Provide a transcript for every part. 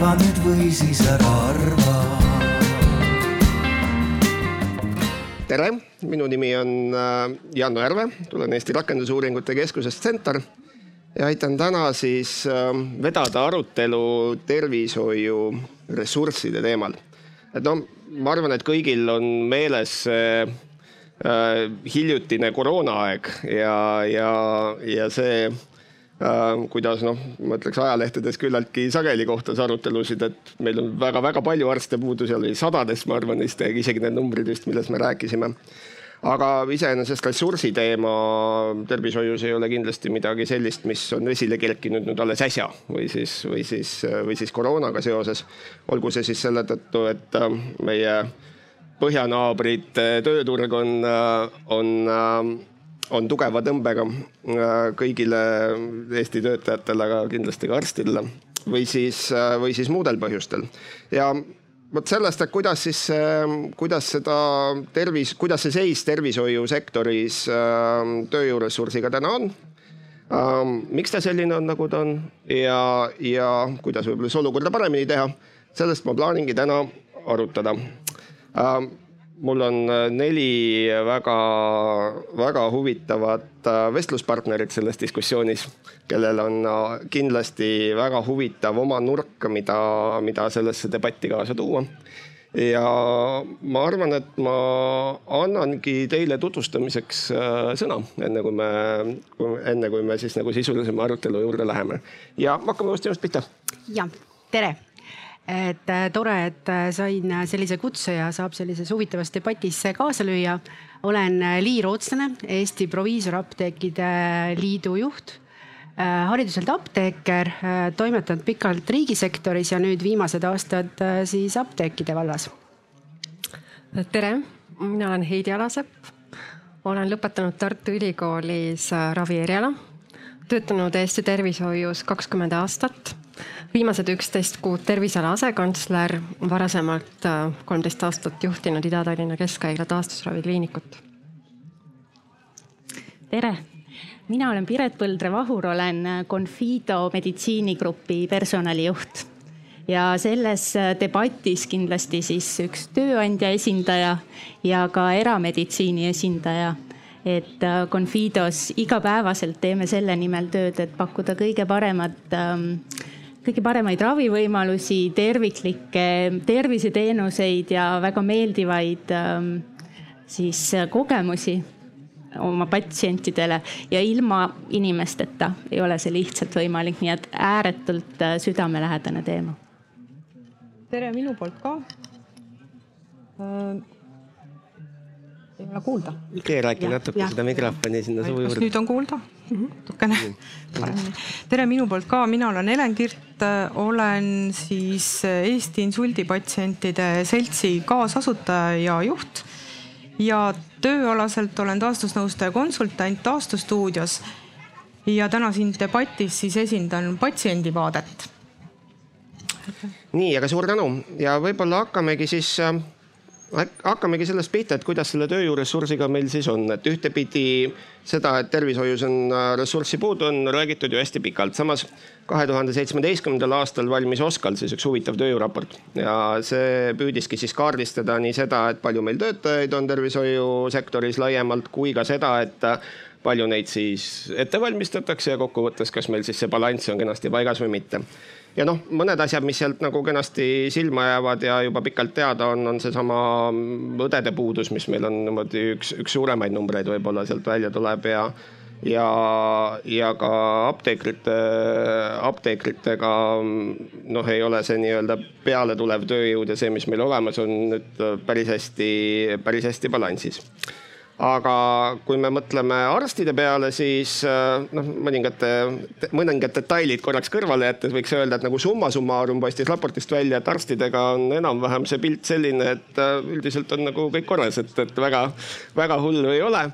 arva nüüd või siis ära arva. tere, minu nimi on äh, Janno Järve, tulen Eesti Rakendusuuringute Keskusest Center ja aitan täna siis äh, vedada arutelu tervishoiu ressursside teemal. et noh, ma arvan, et kõigil on meeles see äh, hiljutine koroonaaeg ja, ja, ja see kuidas noh, ma ütleks ajalehtedes küllaltki sageli kohtas arutelusid, et meil on väga-väga palju arste puudu, seal oli sadades, ma arvan, vist isegi need numbrid vist, millest me rääkisime aga iseenesest ressursi teema tervishoius ei ole kindlasti midagi sellist, mis on esile kerkinud nüüd alles äsja või siis, või siis, või siis koroonaga seoses. olgu see siis selle tõttu, et äh, meie põhjanaabrite tööturg on, äh, on äh, on tugeva tõmbega kõigile Eesti töötajatele, aga kindlasti ka arstidele või siis, või siis muudel põhjustel. ja vot sellest, et kuidas siis, kuidas seda tervis, kuidas see seis tervishoiusektoris tööjõuressursiga täna on. Ähm, miks ta selline on, nagu ta on ja, ja kuidas võib-olla seda olukorda paremini teha, sellest ma plaaningi täna arutada ähm, mul on äh, neli väga-väga huvitavat äh, vestluspartnerit selles diskussioonis, kellel on äh, kindlasti väga huvitav oma nurk, mida, mida sellesse debatti kaasa tuua. ja ma arvan, et ma annangi teile tutvustamiseks sõna, enne kui me, enne kui me siis nagu sisulisema arutelu juurde läheme ja hakkame uuesti ennast pihta. ja tere et äh, tore, et äh, sain äh, sellise kutse ja saab sellises huvitavas debatis kaasa lüüa. olen Lii Rootslane, Eesti Proviisorapteekide Liidu juht hariduselt apteeker, toimetanud pikalt riigisektoris ja nüüd viimased aastad siis apteekide vallas. tere, mina olen Heidi Alasepp. olen lõpetanud Tartu Ülikoolis ravieriala, töötanud Eesti tervishoius kakskümmend aastat viimased üksteist kuud terviseala asekantsler, varasemalt äh, kolmteist aastat juhtinud Ida-Tallinna Keskhaigla taastusravikliinikut. tere, mina olen Piret Põldre-Vahur, olen Confido meditsiinigrupi personalijuht. Ja selles äh, debatis kindlasti siis üks tööandja esindaja ja ka erameditsiini esindaja. Et äh, Confidos igapäevaselt teeme selle nimel tööd, et pakkuda kõige paremat ähm, kõige paremaid ravivõimalusi, terviklikke terviseteenuseid ja väga meeldivaid ähm, siis äh, kogemusi oma patsientidele ja ilma inimesteta ei ole see lihtsalt võimalik, nii et ääretult äh, südamelähedane teema. tere minu poolt ka äh, ei ole kuulda. keerake natuke seda mikrofoni sinna suu juurde. kas nüüd on kuulda? Natukene paremini. tere minu poolt ka, mina olen Helen Kirt, olen siis Eesti Insuldipatsientide Seltsi kaasasutaja ja juht. ja tööalaselt olen taastusnõustaja konsultant Taastustuudios. ja täna siin debatis siis esindan patsiendi vaadet. nii, aga suur tänu ja võib-olla hakkamegi siis äh, hakkamegi sellest pihta, et kuidas selle tööjõuressursiga meil siis on, et ühtepidi seda, et tervishoius on äh, ressurssi puudu, on räägitud ju hästi pikalt. samas kahe tuhande seitsmeteistkümnendal aastal valmis OSKA-l siis üks huvitav tööjõuraport. Ja see püüdiski siis kaardistada nii seda, et palju meil töötajaid on tervishoiusektoris laiemalt, kui ka seda, et äh, palju neid siis ette valmistatakse ja kokkuvõttes, kas meil siis see balanss on kenasti paigas või mitte ja noh, mõned asjad, mis sealt nagu kenasti silma jäävad ja juba pikalt teada on, on seesama õdede puudus, mis meil on niimoodi üks, üks suuremaid numbreid võib-olla sealt välja tuleb ja ja, ja ka apteekrite, apteekritega noh, ei ole see nii-öelda pealetulev tööjõud ja see, mis meil olemas on nüüd päris hästi, päris hästi balansis aga kui me mõtleme arstide peale, siis äh, noh, mõningate, mõningad detailid korraks kõrvale jättes võiks öelda, et nagu summa summarum paistis raportist välja, et arstidega on enam-vähem see pilt selline, et äh, üldiselt on nagu kõik korras, et, et väga, väga hullu ei ole.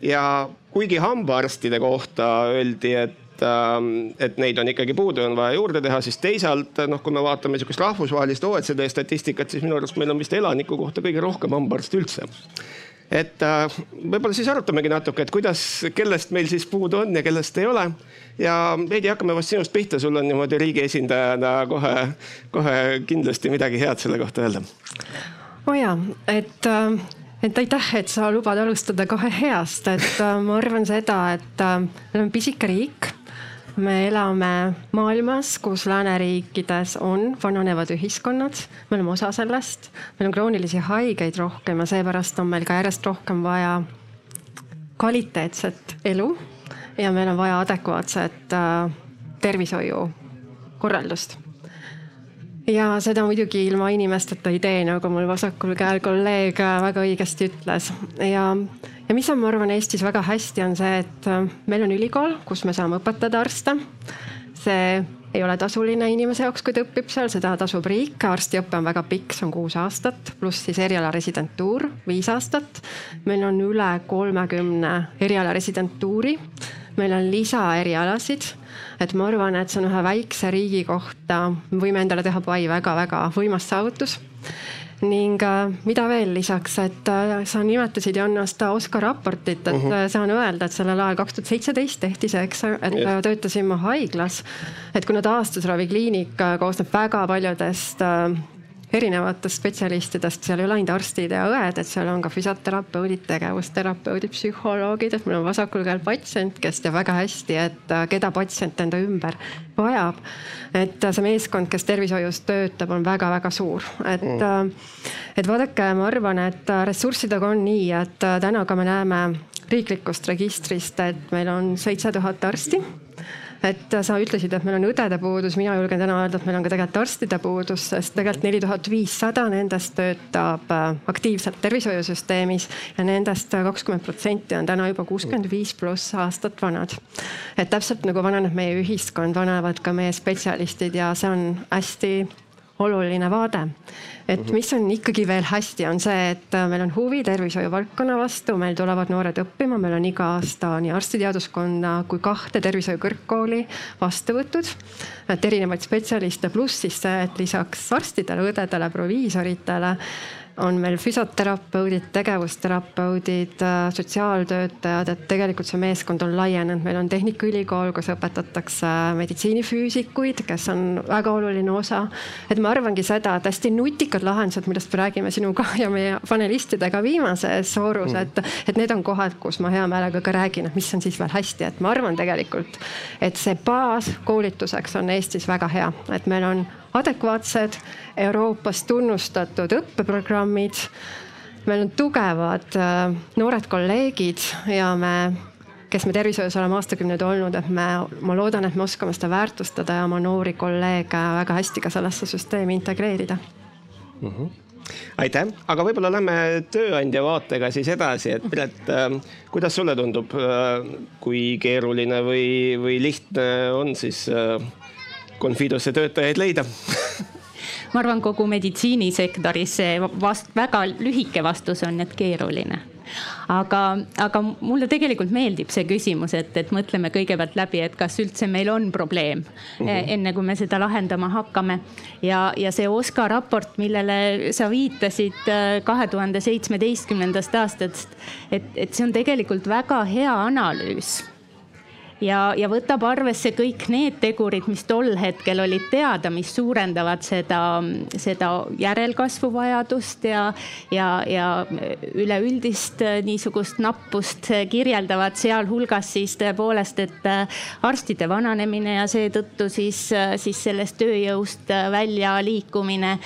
ja kuigi hambaarstide kohta öeldi, et ähm, et neid on ikkagi puudu ja on vaja juurde teha, siis teisalt noh, kui me vaatame sihukest rahvusvahelist OECD statistikat, siis minu arust meil on vist elaniku kohta kõige rohkem hambaarste üldse et äh, võib-olla siis arutamegi natuke, et kuidas, kellest meil siis puudu on ja kellest ei ole. ja Heidi, hakkame vast sinust pihta, sul on niimoodi riigi esindajana kohe, kohe kindlasti midagi head selle kohta öelda. oo oh jaa, et äh, et aitäh, et sa lubad alustada kohe heast, et äh, ma arvan seda, et me oleme pisike riik me elame maailmas, kus lääneriikides on vananevad ühiskonnad, me oleme osa sellest, meil on kroonilisi haigeid rohkem ja seepärast on meil ka järjest rohkem vaja kvaliteetset elu. Ja meil on vaja adekvaatset äh, tervishoiukorraldust ja seda muidugi ilma inimesteta ei tee, nagu mul vasakul käel kolleeg väga õigesti ütles. Ja ja mis on, ma arvan, Eestis väga hästi, on see, et äh, meil on ülikool, kus me saame õpetada arste. see ei ole tasuline inimese jaoks, kui ta õpib seal, seda tasub riik, arstiõpe on väga pikk, see on kuus aastat, pluss siis erialaresidentuur viis aastat. meil on üle kolmekümne erialaresidentuuri, meil on lisaerialasid, et ma arvan, et see on ühe väikse riigi kohta, me võime endale teha pai väga-väga võimas saavutus ning äh, mida veel lisaks, et äh, sa nimetasid Janno seda Oskar raportit, et uh mhm. -huh. saan öelda, et sellel ajal kaks tuhat seitseteist tehti see, eks, et yes. töötasin ma haiglas. et kuna taastusravikliinik koosneb väga paljudest äh, erinevatest spetsialistidest, seal ei ole ainult arstid ja õed, et seal on ka füsioterapeudid, tegevusterapeudid, psühholoogid, et mul on vasakul käel patsient, kes teab väga hästi, et äh, keda patsient enda ümber vajab. et äh, see meeskond, kes tervishoius töötab, on väga-väga suur, et mm., et vaadake, ma arvan, et ressurssidega on nii, et täna ka me näeme riiklikust registrist, et meil on seitse tuhat arsti et sa ütlesid, et meil on õdede puudus, mina julgen täna öelda, et meil on ka tegelikult arstide puudus, sest tegelikult neli tuhat viissada nendest töötab äh, aktiivselt tervishoiusüsteemis ja nendest kakskümmend protsenti on täna juba kuuskümmend viis pluss aastat vanad. et täpselt nagu vananeb meie ühiskond, vananevad ka meie spetsialistid ja see on hästi oluline vaade. et mhm. mis on ikkagi veel hästi, on see, et äh, meil on huvi tervishoiu valdkonna vastu, meil tulevad noored õppima, meil on iga aasta nii arstiteaduskonna kui kahte tervishoiu kõrgkooli vastuvõtud. et erinevaid spetsialiste, pluss siis see, et lisaks arstidele, õdedele, proviisoritele on meil füsioterapeudid, tegevusterapeudid, äh, sotsiaaltöötajad, et tegelikult see meeskond on laienenud, meil on Tehnikaülikool, kus õpetatakse meditsiinifüüsikuid, kes on väga oluline osa. et ma arvangi seda, et hästi nutikad lahendused, millest me räägime sinuga ja meie panelistidega viimases voorus, et, et need on kohad, kus ma hea meelega ka räägin, et mis on siis veel hästi, et ma arvan tegelikult, et see baas koolituseks on Eestis väga hea, et meil on adekvaatsed Euroopas tunnustatud õppeprogrammid. meil on tugevad äh, noored kolleegid ja me, kes me tervishoius oleme aastakümneid olnud, et me, ma loodan, et me oskame seda väärtustada ja oma noori kolleege väga hästi ka sellesse süsteemi integreerida mm. -hmm aitäh, aga võib-olla lähme tööandja vaatega siis edasi, et Piret, äh, kuidas sulle tundub, äh, kui keeruline või, või lihtne on siis Confidosse töötajaid leida ma arvan, kogu meditsiinisektoris see vast-, väga lühike vastus on, et keeruline aga, aga mulle tegelikult meeldib see küsimus, et, et mõtleme kõigepealt läbi, et kas üldse meil on probleem mm, -hmm. enne kui me seda lahendama hakkame. ja, ja see OSKA raport, millele sa viitasid äh, kahe tuhande seitsmeteistkümnendast aastast, et, et see on tegelikult väga hea analüüs ja, ja võtab arvesse kõik need tegurid, mis tol hetkel olid teada, mis suurendavad seda, seda järelkasvu vajadust ja, ja, ja üleüldist niisugust nappust kirjeldavad, sealhulgas siis tõepoolest, et arstide vananemine ja seetõttu siis, siis sellest tööjõust välja liikumine,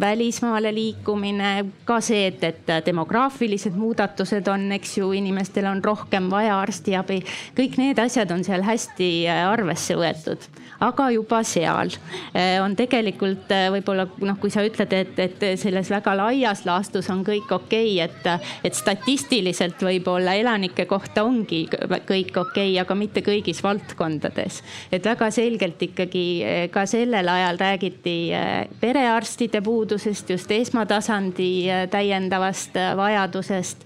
välismaale liikumine, ka see, et, et demograafilised muudatused on, eks ju, inimestel on rohkem vaja arstiabi, kõik need asjad asjad on seal hästi äh, arvesse võetud, aga juba seal äh, on tegelikult äh, võib-olla noh, kui sa ütled, et, et selles väga laias laastus on kõik okei okay,, et, et statistiliselt võib-olla elanike kohta ongi kõik okei okay,, aga mitte kõigis valdkondades. et väga selgelt ikkagi ka sellel ajal räägiti perearstide puudusest, just esmatasandi täiendavast vajadusest.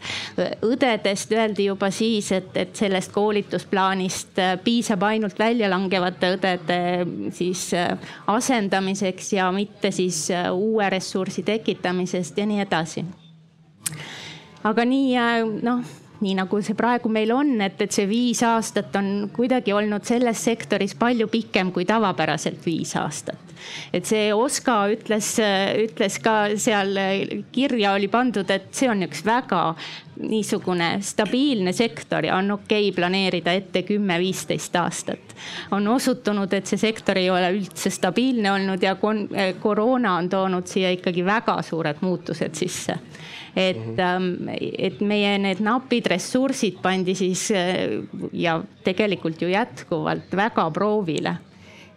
õdedest öeldi juba siis, et, et sellest koolitusplaanist millest äh, piisab ainult väljalangevate õdede siis äh, asendamiseks ja mitte siis äh, uue ressursi tekitamisest ja nii edasi aga nii noh nii nagu see praegu meil on, et, et see viis aastat on kuidagi olnud selles sektoris palju pikem kui tavapäraselt viis aastat. et see Oska ütles, ütles ka seal kirja oli pandud, et see on üks väga niisugune stabiilne sektor ja on okei okay planeerida ette kümme-viisteist aastat. on osutunud, et see sektor ei ole üldse stabiilne olnud ja koroona on toonud siia ikkagi väga suured muutused sisse et mm, -hmm. et meie need napid ressursid pandi siis äh, ja tegelikult ju jätkuvalt väga proovile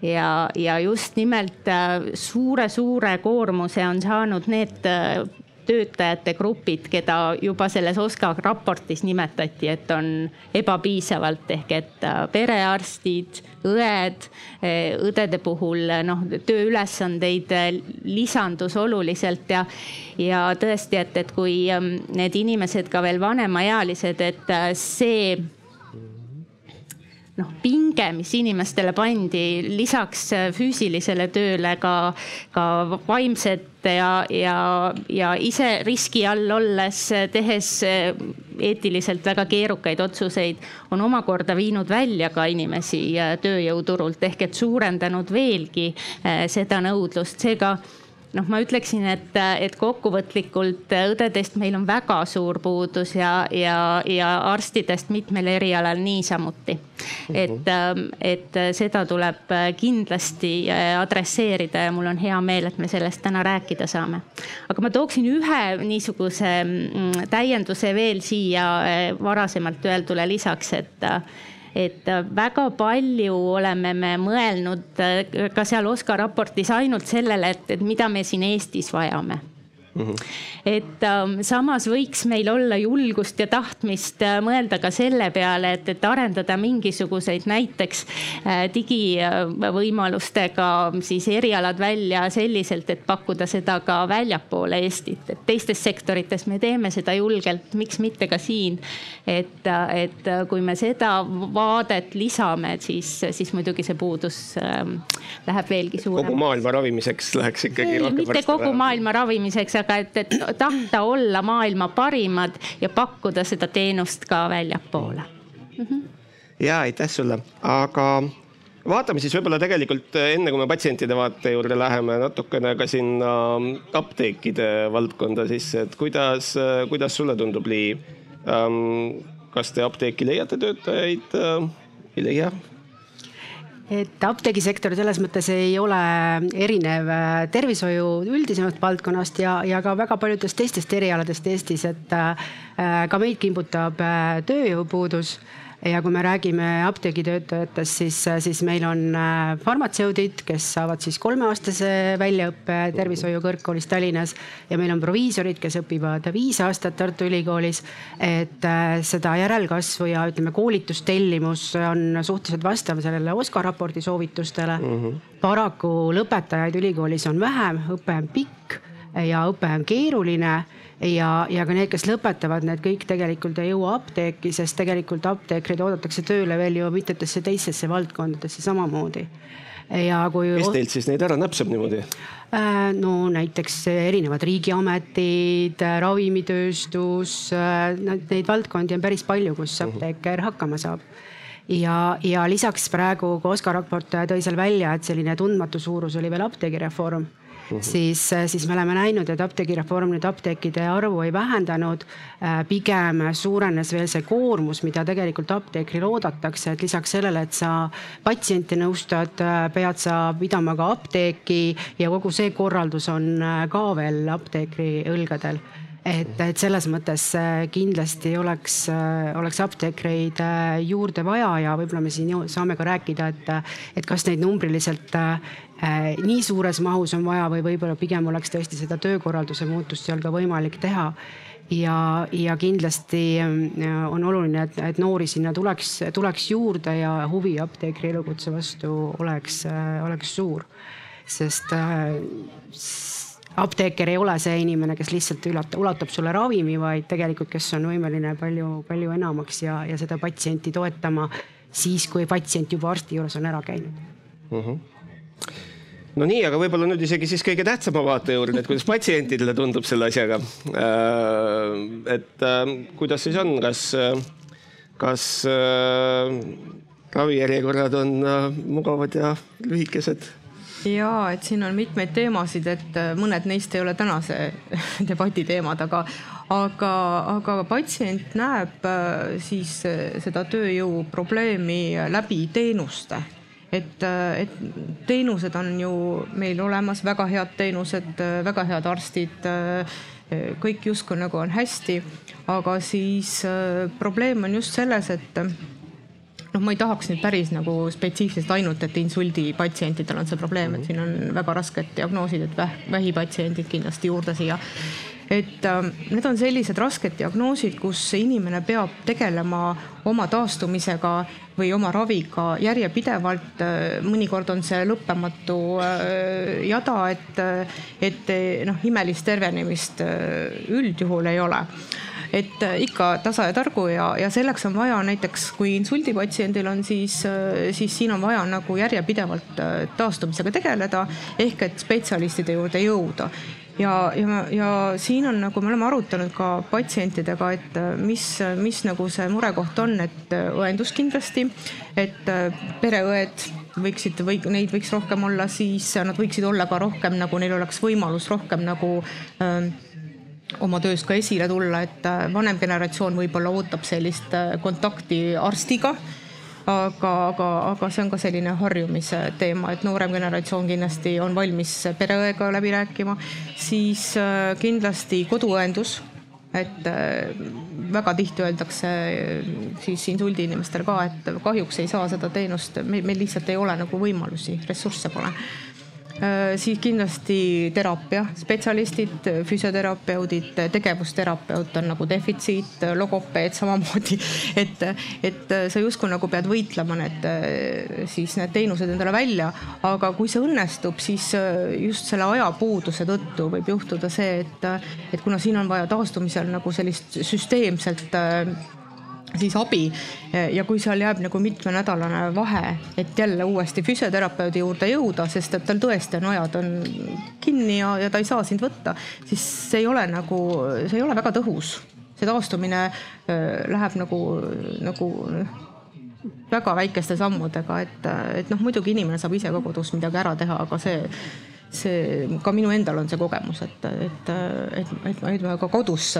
ja, ja just nimelt suure-suure äh, koormuse on saanud need äh, töötajate grupid, keda juba selles OSKA raportis nimetati, et on ebapiisavalt ehk et äh, perearstid, õed, äh, õdede puhul noh, tööülesandeid äh, lisandus oluliselt ja, ja tõesti, et, et kui ähm, need inimesed ka veel vanemaealised, et see noh, pinge, mis inimestele pandi lisaks füüsilisele tööle ka, ka vaimset ja, ja, ja ise riski all olles, tehes eetiliselt väga keerukaid otsuseid, on omakorda viinud välja ka inimesi tööjõuturult ehk et suurendanud veelgi seda nõudlust, seega noh, ma ütleksin, et, et kokkuvõtlikult õdedest meil on väga suur puudus ja, ja, ja arstidest mitmel erialal niisamuti. et, mhm. et seda tuleb kindlasti adresseerida ja mul on hea meel, et me sellest täna rääkida saame. aga ma tooksin ühe niisuguse mm, täienduse veel siia varasemalt öeldule lisaks, et et äh, väga palju oleme me mõelnud äh, ka seal OSKA raportis ainult sellele, et, et mida me siin Eestis vajame Mm -hmm. et ähm, samas võiks meil olla julgust ja tahtmist äh, mõelda ka selle peale, et, et arendada mingisuguseid näiteks äh, digivõimalustega siis erialad välja selliselt, et pakkuda seda ka väljapoole Eestit, et teistes sektorites me teeme seda julgelt, miks mitte ka siin. et, et kui me seda vaadet lisame, siis, siis muidugi see puudus ähm, läheb veelgi suuremaks. kogu maailma ravimiseks läheks ikkagi mitte kogu maailma ravimiseks aga et, et tahta olla maailma parimad ja pakkuda seda teenust ka väljapoole mm. -hmm. ja aitäh sulle, aga vaatame siis võib-olla tegelikult enne, kui me patsientide vaate juurde läheme, natukene ka sinna apteekide valdkonda sisse, et kuidas, kuidas sulle tundub, Lii? Ähm, kas te apteeki leiate töötajaid? Äh, ei leia? Et apteegisektor selles mõttes ei ole erinev äh, tervishoiu üldisemast valdkonnast ja, ja ka väga paljudest teistest erialadest Eestis, et äh, ka meid kimbutab äh, tööjõupuudus ja kui me räägime apteegitöötajatest, siis, siis meil on äh, farmatseudid, kes saavad siis kolmeaastase väljaõppe Tervishoiu Kõrgkoolis Tallinnas ja meil on proviisorid, kes õpivad viis aastat Tartu Ülikoolis. et äh, seda järelkasvu ja ütleme, koolitustellimus on suhteliselt vastav sellele OSKA raporti soovitustele mm. -hmm. paraku lõpetajaid ülikoolis on vähem, õpe on pikk ja õpe on keeruline ja, ja ka need, kes lõpetavad, need kõik tegelikult ei jõua apteeki, sest tegelikult apteekreid oodatakse tööle veel ju mitmetesse teistesse valdkondadesse samamoodi ja kui. kes teilt siis neid ära näpsab niimoodi? Äh, no näiteks erinevad riigiametid, ravimitööstus, äh, neid valdkondi on päris palju, kus mhm. apteeker hakkama saab ja, ja lisaks praegu, kui Oskar raport tõi seal välja, et selline tundmatu suurus oli veel apteegireform -hmm. siis, äh, siis me oleme näinud, et apteegireform nüüd apteekide arvu ei vähendanud. Äh, pigem suurenes veel see koormus, mida tegelikult apteekril oodatakse, et lisaks sellele, et sa patsienti nõustad, äh, pead sa pidama ka apteeki ja kogu see korraldus on ka veel apteekri õlgadel et, et selles mõttes kindlasti oleks, oleks apteekreid juurde vaja ja võib-olla me siin saame ka rääkida, et, et kas neid numbriliselt nii suures mahus on vaja või võib-olla pigem oleks tõesti seda töökorralduse muutust seal ka võimalik teha ja, ja kindlasti äh, on oluline, et, et noori sinna tuleks, tuleks juurde ja huvi apteekri elukutse vastu oleks, äh, oleks suur. sest äh, apteeker ei ole see inimene, kes lihtsalt ülata, ulatab sulle ravimi, vaid tegelikult, kes on võimeline palju, palju enamaks ja, ja seda patsienti toetama siis, kui patsient juba arsti juures on ära käinud mm. -hmm no nii, aga võib-olla nüüd isegi siis kõige tähtsama vaate juurde, et kuidas patsientidele tundub selle asjaga. et kuidas siis on, kas, kas ravijärjekorrad on mugavad ja lühikesed? ja et siin on mitmeid teemasid, et mõned neist ei ole tänase debati teemad, aga, aga, aga patsient näeb siis seda tööjõu probleemi läbi teenuste et, et teenused on ju meil olemas, väga head teenused, väga head arstid, kõik justkui nagu on hästi, aga siis probleem on just selles, et noh, ma ei tahaks nüüd päris nagu spetsiifiliselt ainult, et insuldipatsientidel on see probleem, et siin on väga rasked diagnoosid, et väh, vähipatsiendid kindlasti juurde siia et äh, need on sellised rasked diagnoosid, kus inimene peab tegelema oma taastumisega või oma raviga järjepidevalt. Äh, mõnikord on see lõppematu äh, jada, et, et noh, imelist tervenemist üldjuhul ei ole et ikka tasa ja targu ja, ja selleks on vaja näiteks, kui insuldipatsiendil on, siis, siis siin on vaja nagu järjepidevalt taastumisega tegeleda ehk et spetsialistide juurde jõuda ja, ja, ja siin on nagu me oleme arutanud ka patsientidega, et äh, mis, mis nagu see murekoht on, et äh, õendus kindlasti, et äh, pereõed võiksid või neid võiks rohkem olla, siis nad võiksid olla ka rohkem nagu neil oleks võimalus rohkem nagu äh, oma töös ka esile tulla, et vanem generatsioon võib-olla ootab sellist kontakti arstiga aga, aga, aga see on ka selline harjumise teema, et noorem generatsioon kindlasti on valmis pereõega läbi rääkima, siis äh, kindlasti koduõendus et äh, väga tihti öeldakse äh, siis insuldi inimestele ka, et kahjuks ei saa seda teenust, meil lihtsalt ei ole nagu võimalusi, ressursse pole siis kindlasti teraapia spetsialistid, füsioterapeudid, tegevusterapeut on nagu defitsiit, logopeed samamoodi. et, et sa justkui nagu pead võitlema need siis need teenused endale välja, aga kui see õnnestub, siis just selle ajapuuduse tõttu võib juhtuda see, et, et kuna siin on vaja taastumisel nagu sellist süsteemselt siis abi ja kui seal jääb nagu mitmenädalane vahe, et jälle uuesti füsioterapeudi juurde jõuda, sest et tal tõesti on ajad on kinni ja, ja ta ei saa sind võtta, siis see ei ole nagu, see ei ole väga tõhus. see taastumine äh, läheb nagu, nagu väga väikeste sammudega, et, et noh, muidugi inimene saab ise ka kodus midagi ära teha, aga see see, ka minu endal on see kogemus, et, et, et, et ma ütleme ka kodus,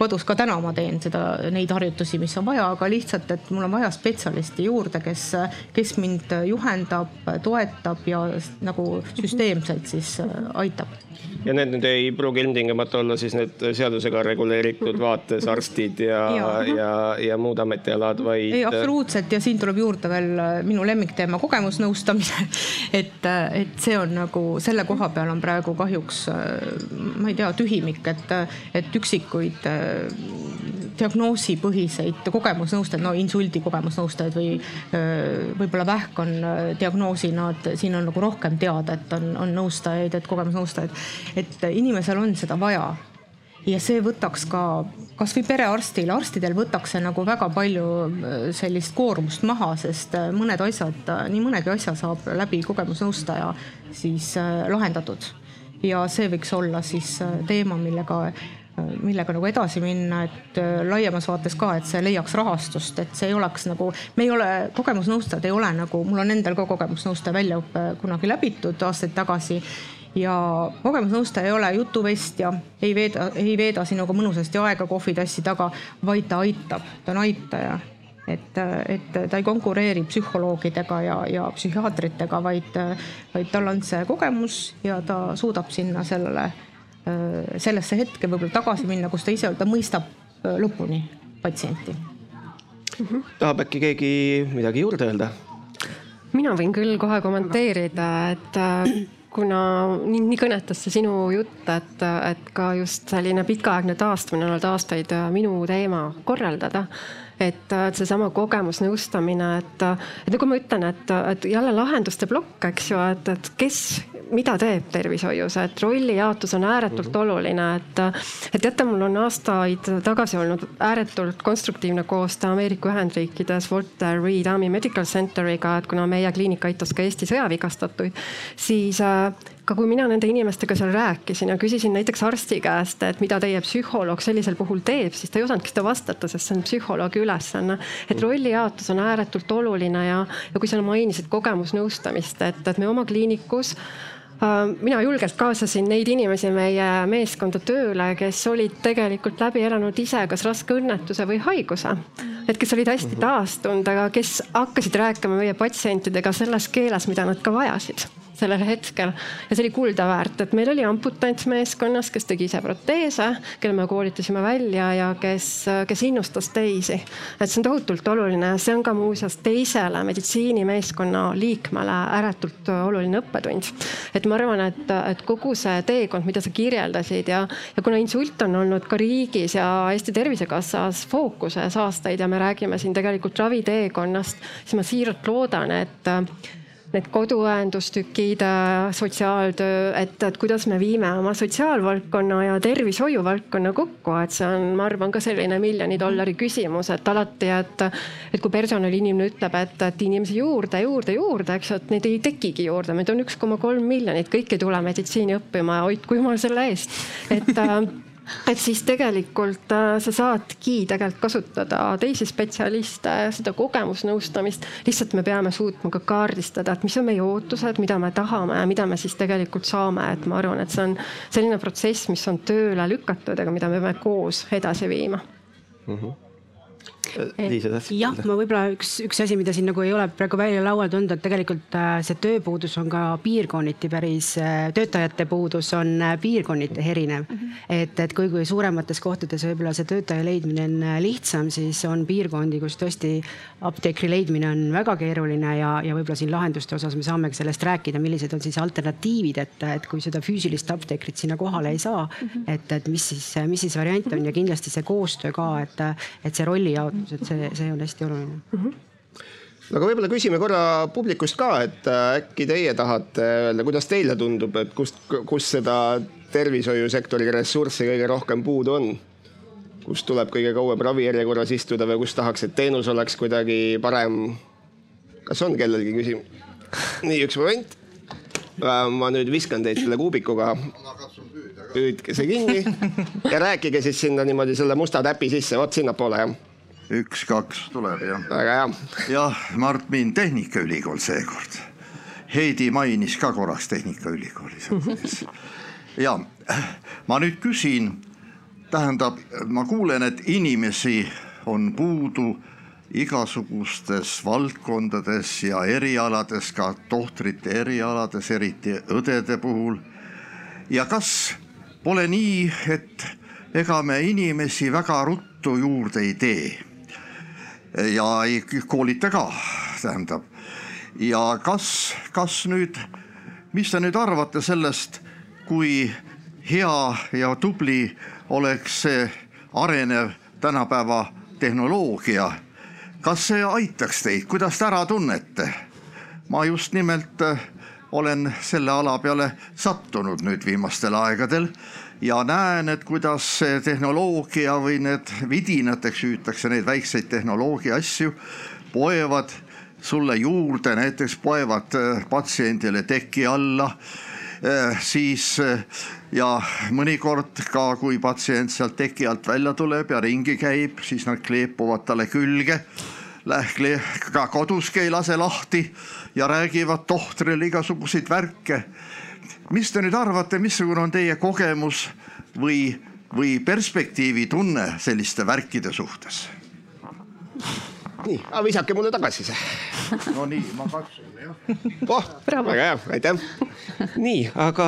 kodus ka täna ma teen seda, neid harjutusi, mis on vaja, aga lihtsalt, et mul on vaja spetsialisti juurde, kes, kes mind juhendab, toetab ja nagu süsteemselt siis aitab ja need nüüd ei pruugi ilmtingimata olla siis need seadusega reguleeritud vaates arstid ja, ja, ja, ja muud ametialad, vaid. ei, absoluutselt ja siin tuleb juurde veel minu lemmikteema kogemusnõustamine. et, et see on nagu selle koha peal on praegu kahjuks, ma ei tea, tühimik, et, et üksikuid diagnoosipõhiseid kogemusnõustajaid, no insuldi kogemusnõustajaid või võib-olla vähk on diagnoosina, et siin on nagu rohkem teada, et on, on nõustajaid, et kogemusnõustajaid. et inimesel on seda vaja ja see võtaks ka kasvõi perearstil, arstidel võtaks see nagu väga palju sellist koormust maha, sest mõned asjad, nii mõnegi asja saab läbi kogemusnõustaja siis lahendatud. ja see võiks olla siis teema, millega millega nagu edasi minna, et äh, laiemas vaates ka, et see leiaks rahastust, et see ei oleks nagu, me ei ole, kogemusnõustajad ei ole nagu, mul on endal ka kogemusnõustaja väljaõpe kunagi läbitud aastaid tagasi ja kogemusnõustaja ei ole jutuvestja, ei veeda, ei veeda sinuga mõnusasti aega kohvitassi taga, vaid ta aitab, ta on aitaja. et, et ta ei konkureeri psühholoogidega ja, ja psühhiaatritega, vaid, vaid tal on see kogemus ja ta suudab sinna sellele Äh, sellesse hetke võib-olla tagasi minna, kus ta ise, ta mõistab äh, lõpuni patsienti mm. -hmm. tahab äkki keegi midagi juurde öelda? mina võin küll kohe kommenteerida, et äh, kuna nii, nii kõnetas see sinu jutt, et, et ka just selline pikaaegne taastumine on olnud aastaid minu teema korraldada et, et seesama kogemusnõustamine, et, et nagu ma ütlen, et, et jälle lahenduste plokk, eks ju, et, et kes mida teeb tervishoius, et rollijaotus on ääretult mm -hmm. oluline, et. et teate, mul on aastaid tagasi olnud ääretult konstruktiivne koostöö Ameerika Ühendriikides Walter Reed Army Medical Centeriga, et kuna meie kliinik aitas ka Eesti sõjavigastatuid, siis äh, ka kui mina nende inimestega seal rääkisin ja küsisin näiteks arsti käest, et mida teie psühholoog sellisel puhul teeb, siis ta ei osanudki seda vastata, sest see on psühholoogi ülesanne. et rollijaotus on ääretult oluline ja, ja kui sa mainisid kogemusnõustamist, et, et me oma kliinikus äh, mina julgelt kaasasin neid inimesi meie meeskonda tööle, kes olid tegelikult läbi elanud ise kas raske õnnetuse või haiguse. et kes olid hästi taastunud, aga kes hakkasid rääkima meie patsientidega selles keeles, mida nad ka vajasid sellel hetkel ja see oli kulda väärt, et meil oli amputant meeskonnas, kes tegi ise proteese, kelle me koolitasime välja ja kes, kes innustas teisi. et see on tohutult oluline, see on ka muuseas teisele meditsiinimeeskonna liikmele ääretult oluline õppetund. et ma arvan, et, et kogu see teekond, mida sa kirjeldasid ja, ja kuna insult on olnud ka riigis ja Eesti Tervisekassas fookuses aastaid ja me räägime siin tegelikult raviteekonnast, siis ma siiralt loodan, et need koduõendustükid, äh, sotsiaaltöö, et, et kuidas me viime oma sotsiaalvaldkonna ja tervishoiu valdkonna kokku, et see on, ma arvan, ka selline miljoni dollari küsimus, et alati, et. et kui personaliinimene ütleb, et, et inimesi juurde, juurde, juurde, eks ju, et neid ei tekigi juurde, meid on üks koma kolm miljonit, kõik ei tule meditsiini õppima hoidku jumal selle eest, et äh, et siis tegelikult äh, sa saadki tegelikult kasutada teisi spetsialiste, seda kogemusnõustamist. lihtsalt me peame suutma ka kaardistada, et mis on meie ootused, mida me tahame ja mida me siis tegelikult saame, et ma arvan, et see on selline protsess, mis on tööle lükatud, aga mida me peame koos edasi viima mm. -hmm? Jah, ma võib-olla üks, üks asi, mida siin nagu ei ole praegu välja laual tulnud, et tegelikult äh, see tööpuudus on ka piirkonniti päris, äh, töötajate puudus on äh, piirkonniti erinev mm. -hmm. et, et kui, kui suuremates kohtades võib-olla see töötaja leidmine on lihtsam, siis on piirkondi, kus tõesti apteekri leidmine on väga keeruline ja, ja võib-olla siin lahenduste osas me saamegi sellest rääkida, millised on siis alternatiivid, et, et kui seda füüsilist apteekrit sinna kohale ei saa mm, -hmm. et, et mis siis, mis siis variant on ja kindlasti see koostöö ka, et, et see rollijaotus väärtus, et see, see on hästi oluline mm. -hmm no aga võib-olla küsime korra publikust ka, et äh, äkki teie tahate öelda, kuidas teile tundub, et kust, kus seda tervishoiusektori ressurssi kõige rohkem puudu on? kus tuleb kõige kauem ravijärjekorras istuda või kus tahaks, et teenus oleks kuidagi parem? kas on kellelgi küsimus? nii, üks moment. Äh, ma nüüd viskan teid selle kuubikuga. püüdke see kinni ja rääkige siis sinna niimoodi selle musta täpi sisse, vot sinnapoole jah üks-kaks tuleb jah. väga hea. jah, Mart Miin Tehnikaülikool seekord. Heidi mainis ka korraks Tehnikaülikoolis. ja ma nüüd küsin, tähendab, ma kuulen, et inimesi on puudu igasugustes valdkondades ja erialades, ka tohtrite erialades, eriti õdede puhul. ja kas pole nii, et ega me inimesi väga ruttu juurde ei tee ja ei koolita ka, tähendab. ja kas, kas nüüd, mis te nüüd arvate sellest, kui hea ja tubli oleks see arenev tänapäeva tehnoloogia. kas see aitaks teid, kuidas te ära tunnete? ma just nimelt äh, olen selle ala peale sattunud nüüd viimastel aegadel ja näen, et kuidas see tehnoloogia või need vidinateks hüütakse neid väikseid tehnoloogia asju, poevad sulle juurde, näiteks poevad äh, patsiendile teki alla äh, siis äh, ja mõnikord ka, kui patsient sealt teki alt välja tuleb ja ringi käib, siis nad kleepuvad talle külge. ka koduski ei lase lahti ja räägivad tohtrile igasuguseid värke mis te nüüd arvate, missugune on teie kogemus või, või perspektiivitunne selliste värkide suhtes? Nii, aga visake mulle tagasi see. no nii, ma katsun jah oh,. väga hea, aitäh. nii, aga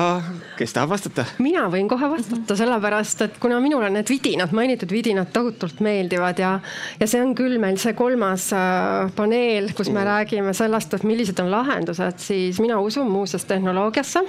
kes tahab vastata? mina võin kohe vastata, sellepärast et kuna minule need vidinad, mainitud vidinad tohutult meeldivad ja, ja see on küll meil see kolmas äh, paneel, kus me mm. räägime sellest, et millised on lahendused, siis mina usun muuseas tehnoloogiasse.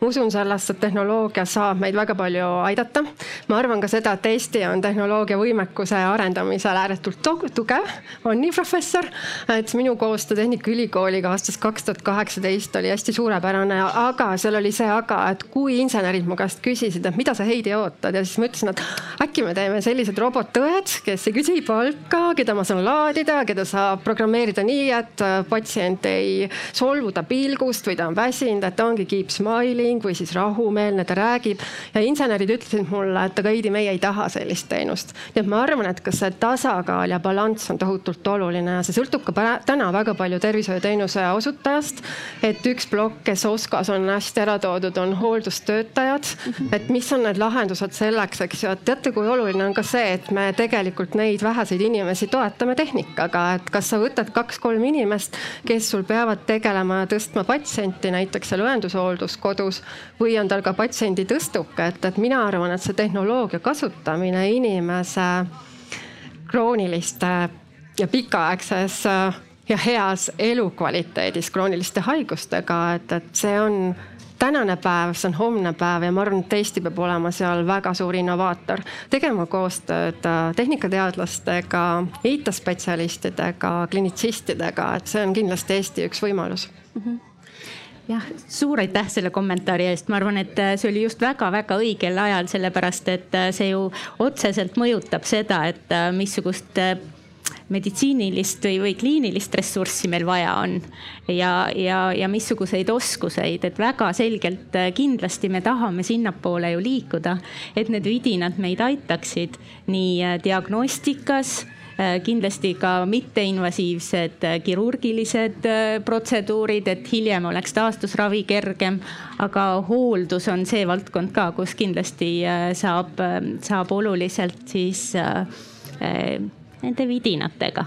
ma usun sellesse, et tehnoloogia saab meid väga palju aidata. ma arvan ka seda, et Eesti on tehnoloogia võimekuse arendamisel ääretult tugev, on omniprofessor. et minu koostöö Tehnikaülikooliga aastast kaks tuhat kaheksateist oli hästi suurepärane, aga seal oli see aga, et kui insenerid mu käest küsisid, et mida sa Heidi ootad ja siis ma ütlesin, et äkki me teeme sellised robotõed, kes ei küsi palka, keda ma saan laadida, keda saab programmeerida nii, et patsient ei solvu ta pilgust või ta on väsinud, et ta ongi keep smiling või siis rahumeelne, ta räägib. ja insenerid ütlesid mulle, et aga Heidi, meie ei taha sellist teenust. nii et ma arvan, et kas see tasakaal ja balanss on tohutult oluline ja see sõltub ka täna väga palju tervishoiuteenuse osutajast. et üks plokk, kes OSKA-s on hästi ära toodud, on hooldustöötajad. et mis on need lahendused selleks, eks ju, et teate, kui oluline on ka see, et me tegelikult neid väheseid inimesi toetame tehnikaga, et kas sa võtad kaks-kolm inimest, kes sul peavad tegelema ja tõstma patsienti näiteks seal õendushoolduskoduus või on tal ka patsiendi tõstuke, et, et mina arvan, et see tehnoloogia kasutamine inimese krooniliste ja pikaaegses äh, ja heas elukvaliteedis krooniliste haigustega, et, et see on tänane päev, see on homne päev ja ma arvan, et Eesti peab olema seal väga suur innovaator, tegema koostööd äh, tehnikateadlastega, IT-spetsialistidega, klinitsistidega, et see on kindlasti Eesti üks võimalus. Mm. -hmm jah, suur aitäh selle kommentaari eest, ma arvan, et äh, see oli just väga-väga õigel ajal, sellepärast et see ju otseselt mõjutab seda, et missugust meditsiinilist või, või kliinilist ressurssi meil vaja on. ja, ja, ja missuguseid oskuseid, et väga selgelt kindlasti me tahame sinnapoole ju liikuda, et need vidinad meid aitaksid nii diagnostikas Äh, kindlasti ka mitteinvasiivsed äh, kirurgilised äh, protseduurid, et hiljem oleks taastusravi kergem. aga hooldus on see valdkond ka, kus kindlasti saab, saab oluliselt siis nende vidinatega.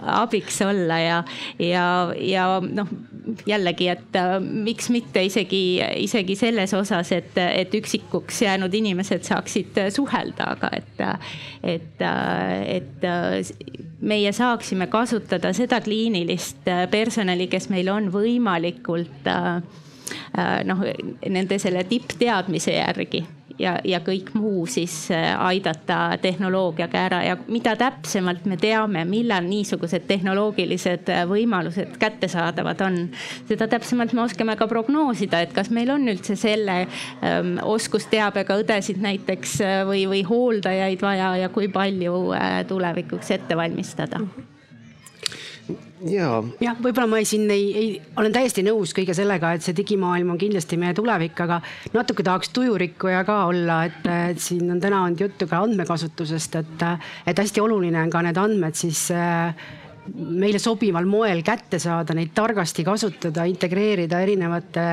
Abiks olla ja, ja, ja noh, jällegi, et äh, miks mitte isegi, isegi selles osas, et, et üksikuks jäänud inimesed saaksid äh, suhelda, aga et, et, et meie saaksime kasutada seda kliinilist personali, kes meil on võimalikult noh, nende selle tippteadmise järgi ja, ja kõik muu siis äh, aidata tehnoloogiaga ära. Ja mida täpsemalt me teame, millal niisugused tehnoloogilised äh, võimalused kättesaadavad on, seda täpsemalt me oskame ka prognoosida, et kas meil on üldse selle ähm, oskusteabega õdesid näiteks äh, või, või hooldajaid vaja ja kui palju äh, tulevikuks ette valmistada ja, jah, võib-olla ma ei, siin ei, ei, olen täiesti nõus kõige sellega, et see digimaailm on kindlasti meie tulevik, aga natuke tahaks tujurikkuja ka olla, et, et siin on täna olnud juttu ka andmekasutusest, et, et hästi oluline on ka need andmed siis äh, meile sobival moel kätte saada, neid targasti kasutada, integreerida erinevate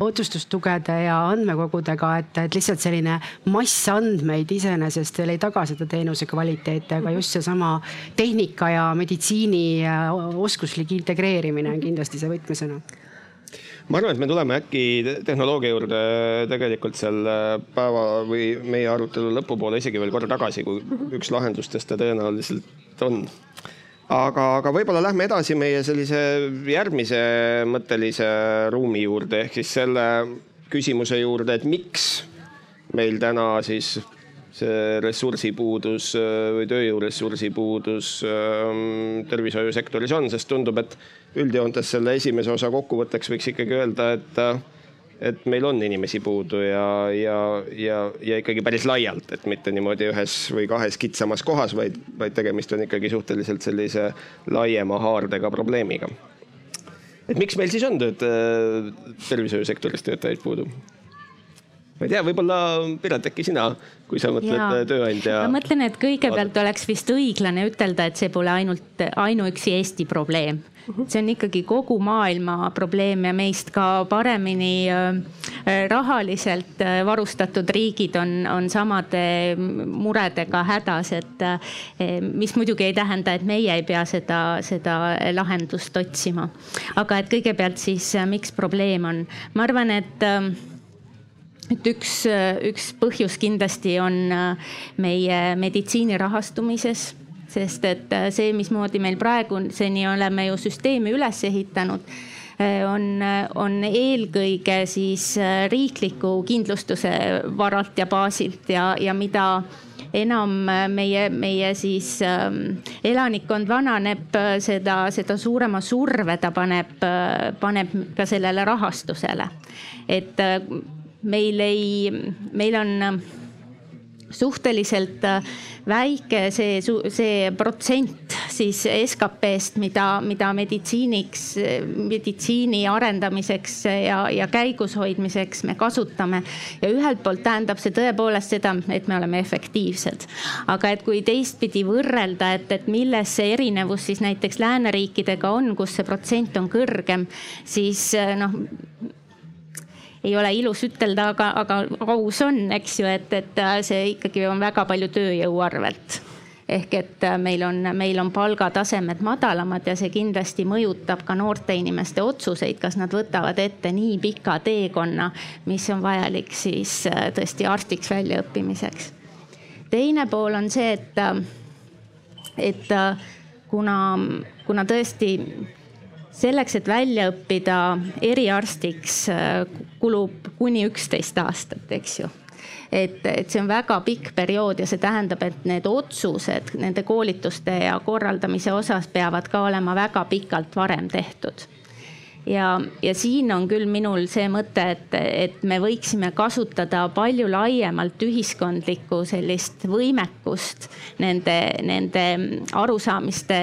otsustustugede ja andmekogudega, et, et lihtsalt selline massandmeid iseenesest veel ei taga seda teenuse kvaliteeti, aga just seesama tehnika ja meditsiini oskuslik integreerimine on kindlasti see võtmesõna. Ma arvan, et me tuleme äkki tehnoloogia juurde tegelikult seal päeva või meie arutelu lõpupoole isegi veel korra tagasi, kui üks lahendustest ta tõenäoliselt on aga, aga võib-olla lähme edasi meie sellise järgmise mõttelise ruumi juurde ehk siis selle küsimuse juurde, et miks meil täna siis see ressursipuudus või tööjõuressursi puudus ähm, tervishoiusektoris on, sest tundub, et üldjoontes selle esimese osa kokkuvõtteks võiks ikkagi öelda, et et meil on inimesi puudu ja, ja, ja, ja ikkagi päris laialt, et mitte niimoodi ühes või kahes kitsamas kohas, vaid, vaid tegemist on ikkagi suhteliselt sellise laiema haardega probleemiga. et miks meil siis on tööd, tervishoiusektoris töötajaid puudu? Ma ei tea, võib-olla Piret, äkki sina, kui sa mõtled ja. tööandja. ma mõtlen, et kõigepealt oleks vist õiglane ütelda, et see pole ainult ainuüksi Eesti probleem see on ikkagi kogu maailma probleem ja meist ka paremini äh, rahaliselt äh, varustatud riigid on, on samade muredega hädas, et äh, mis muidugi ei tähenda, et meie ei pea seda, seda lahendust otsima. aga et kõigepealt siis, miks probleem on, ma arvan, et et üks, üks põhjus kindlasti on meie meditsiini rahastumises sest et äh, see, mismoodi meil praeguseni oleme ju süsteemi üles ehitanud äh, on, on eelkõige siis äh, riikliku kindlustuse varalt ja baasilt ja, ja mida enam meie, meie siis ähm, elanikkond vananeb, seda, seda suurema surve ta paneb, paneb ka sellele rahastusele. et meil ei, meil on suhteliselt väike see, see protsent siis SKP-st, mida, mida meditsiiniks, meditsiini arendamiseks ja, ja käigus hoidmiseks me kasutame. ja ühelt poolt tähendab see tõepoolest seda, et me oleme efektiivsed. aga et kui teistpidi võrrelda, et, et milles see erinevus siis näiteks lääneriikidega on, kus see protsent on kõrgem, siis noh ei ole ilus ütelda, aga, aga aus on, eks ju, et, et äh, see ikkagi on väga palju tööjõu arvelt ehk et äh, meil on, meil on palgatasemed madalamad ja see kindlasti mõjutab ka noorte inimeste otsuseid, kas nad võtavad ette nii pika teekonna, mis on vajalik siis äh, tõesti arstiks väljaõppimiseks. teine pool on see, et, et kuna, kuna tõesti selleks, et välja õppida eriarstiks, äh, kulub kuni üksteist aastat, eks ju. Et, et see on väga pikk periood ja see tähendab, et need otsused nende koolituste ja korraldamise osas peavad ka olema väga pikalt varem tehtud ja, ja siin on küll minul see mõte, et, et me võiksime kasutada palju laiemalt ühiskondlikku sellist võimekust nende, nende arusaamiste